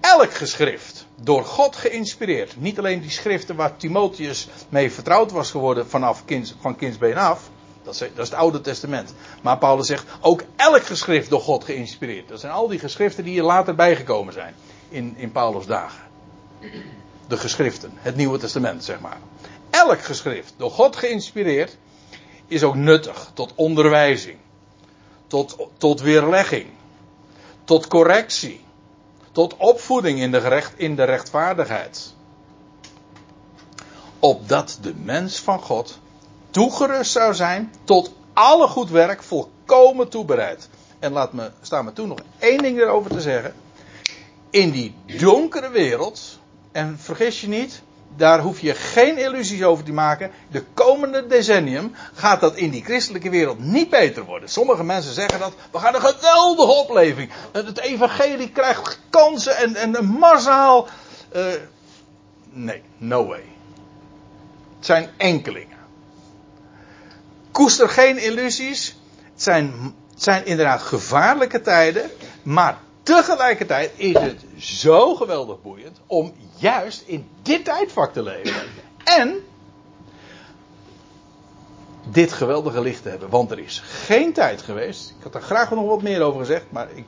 elk geschrift door God geïnspireerd. Niet alleen die schriften waar Timotheus mee vertrouwd was geworden vanaf kinds, van kindsbeen af. Dat is, het Oude Testament. Maar Paulus zegt ook elk geschrift door God geïnspireerd. Dat zijn al die geschriften die er later bijgekomen zijn. In, in Paulus' dagen. De geschriften. Het Nieuwe Testament, zeg maar. Elk geschrift door God geïnspireerd is ook nuttig tot onderwijzing. Tot, tot weerlegging. Tot correctie tot opvoeding in de, gerecht, in de rechtvaardigheid. Opdat de mens van God toegerust zou zijn tot alle goed werk volkomen toebereid. En laat me, staan me toe nog één ding erover te zeggen. In die donkere wereld, en vergis je niet, daar hoef je geen illusies over te maken. De komende decennium gaat dat in die christelijke wereld niet beter worden. Sommige mensen zeggen dat. We gaan een geweldige opleving. Het evangelie krijgt kansen en, en een massaal. Uh, nee, no way. Het zijn enkelingen. Koester geen illusies. Het zijn, het zijn inderdaad gevaarlijke tijden. Maar tegelijkertijd is het zo geweldig boeiend om juist in dit tijdvak te leven. En dit geweldige licht te hebben. Want er is geen tijd geweest. Ik had er graag nog wat meer over gezegd, maar ik,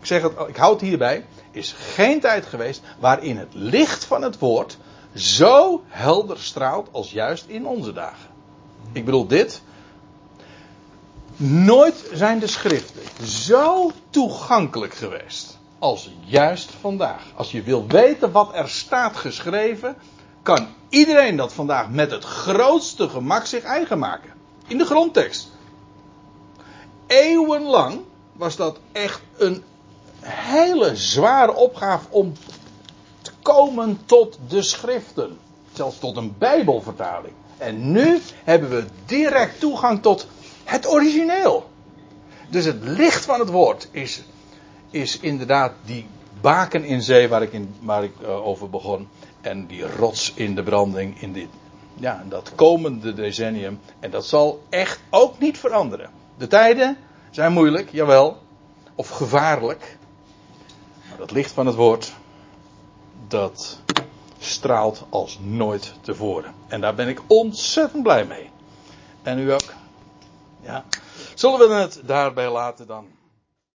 ik zeg het, ik houd het hierbij. Is geen tijd geweest waarin het licht van het woord zo helder straalt als juist in onze dagen. Ik bedoel dit. Nooit zijn de schriften zo toegankelijk geweest als juist vandaag. Als je wil weten wat er staat geschreven, kan iedereen dat vandaag met het grootste gemak zich eigen maken. In de grondtekst. Eeuwenlang was dat echt een hele zware opgave om te komen tot de schriften. Zelfs tot een Bijbelvertaling. En nu hebben we direct toegang tot het origineel. Dus het licht van het woord is is inderdaad die baken in zee waar ik, in, waar ik uh, over begon. En die rots in de branding in dit, ja, dat komende decennium. En dat zal echt ook niet veranderen. De tijden zijn moeilijk, jawel. Of gevaarlijk. Maar dat licht van het woord, dat straalt als nooit tevoren. En daar ben ik ontzettend blij mee. En u ook? Ja. Zullen we het daarbij laten dan?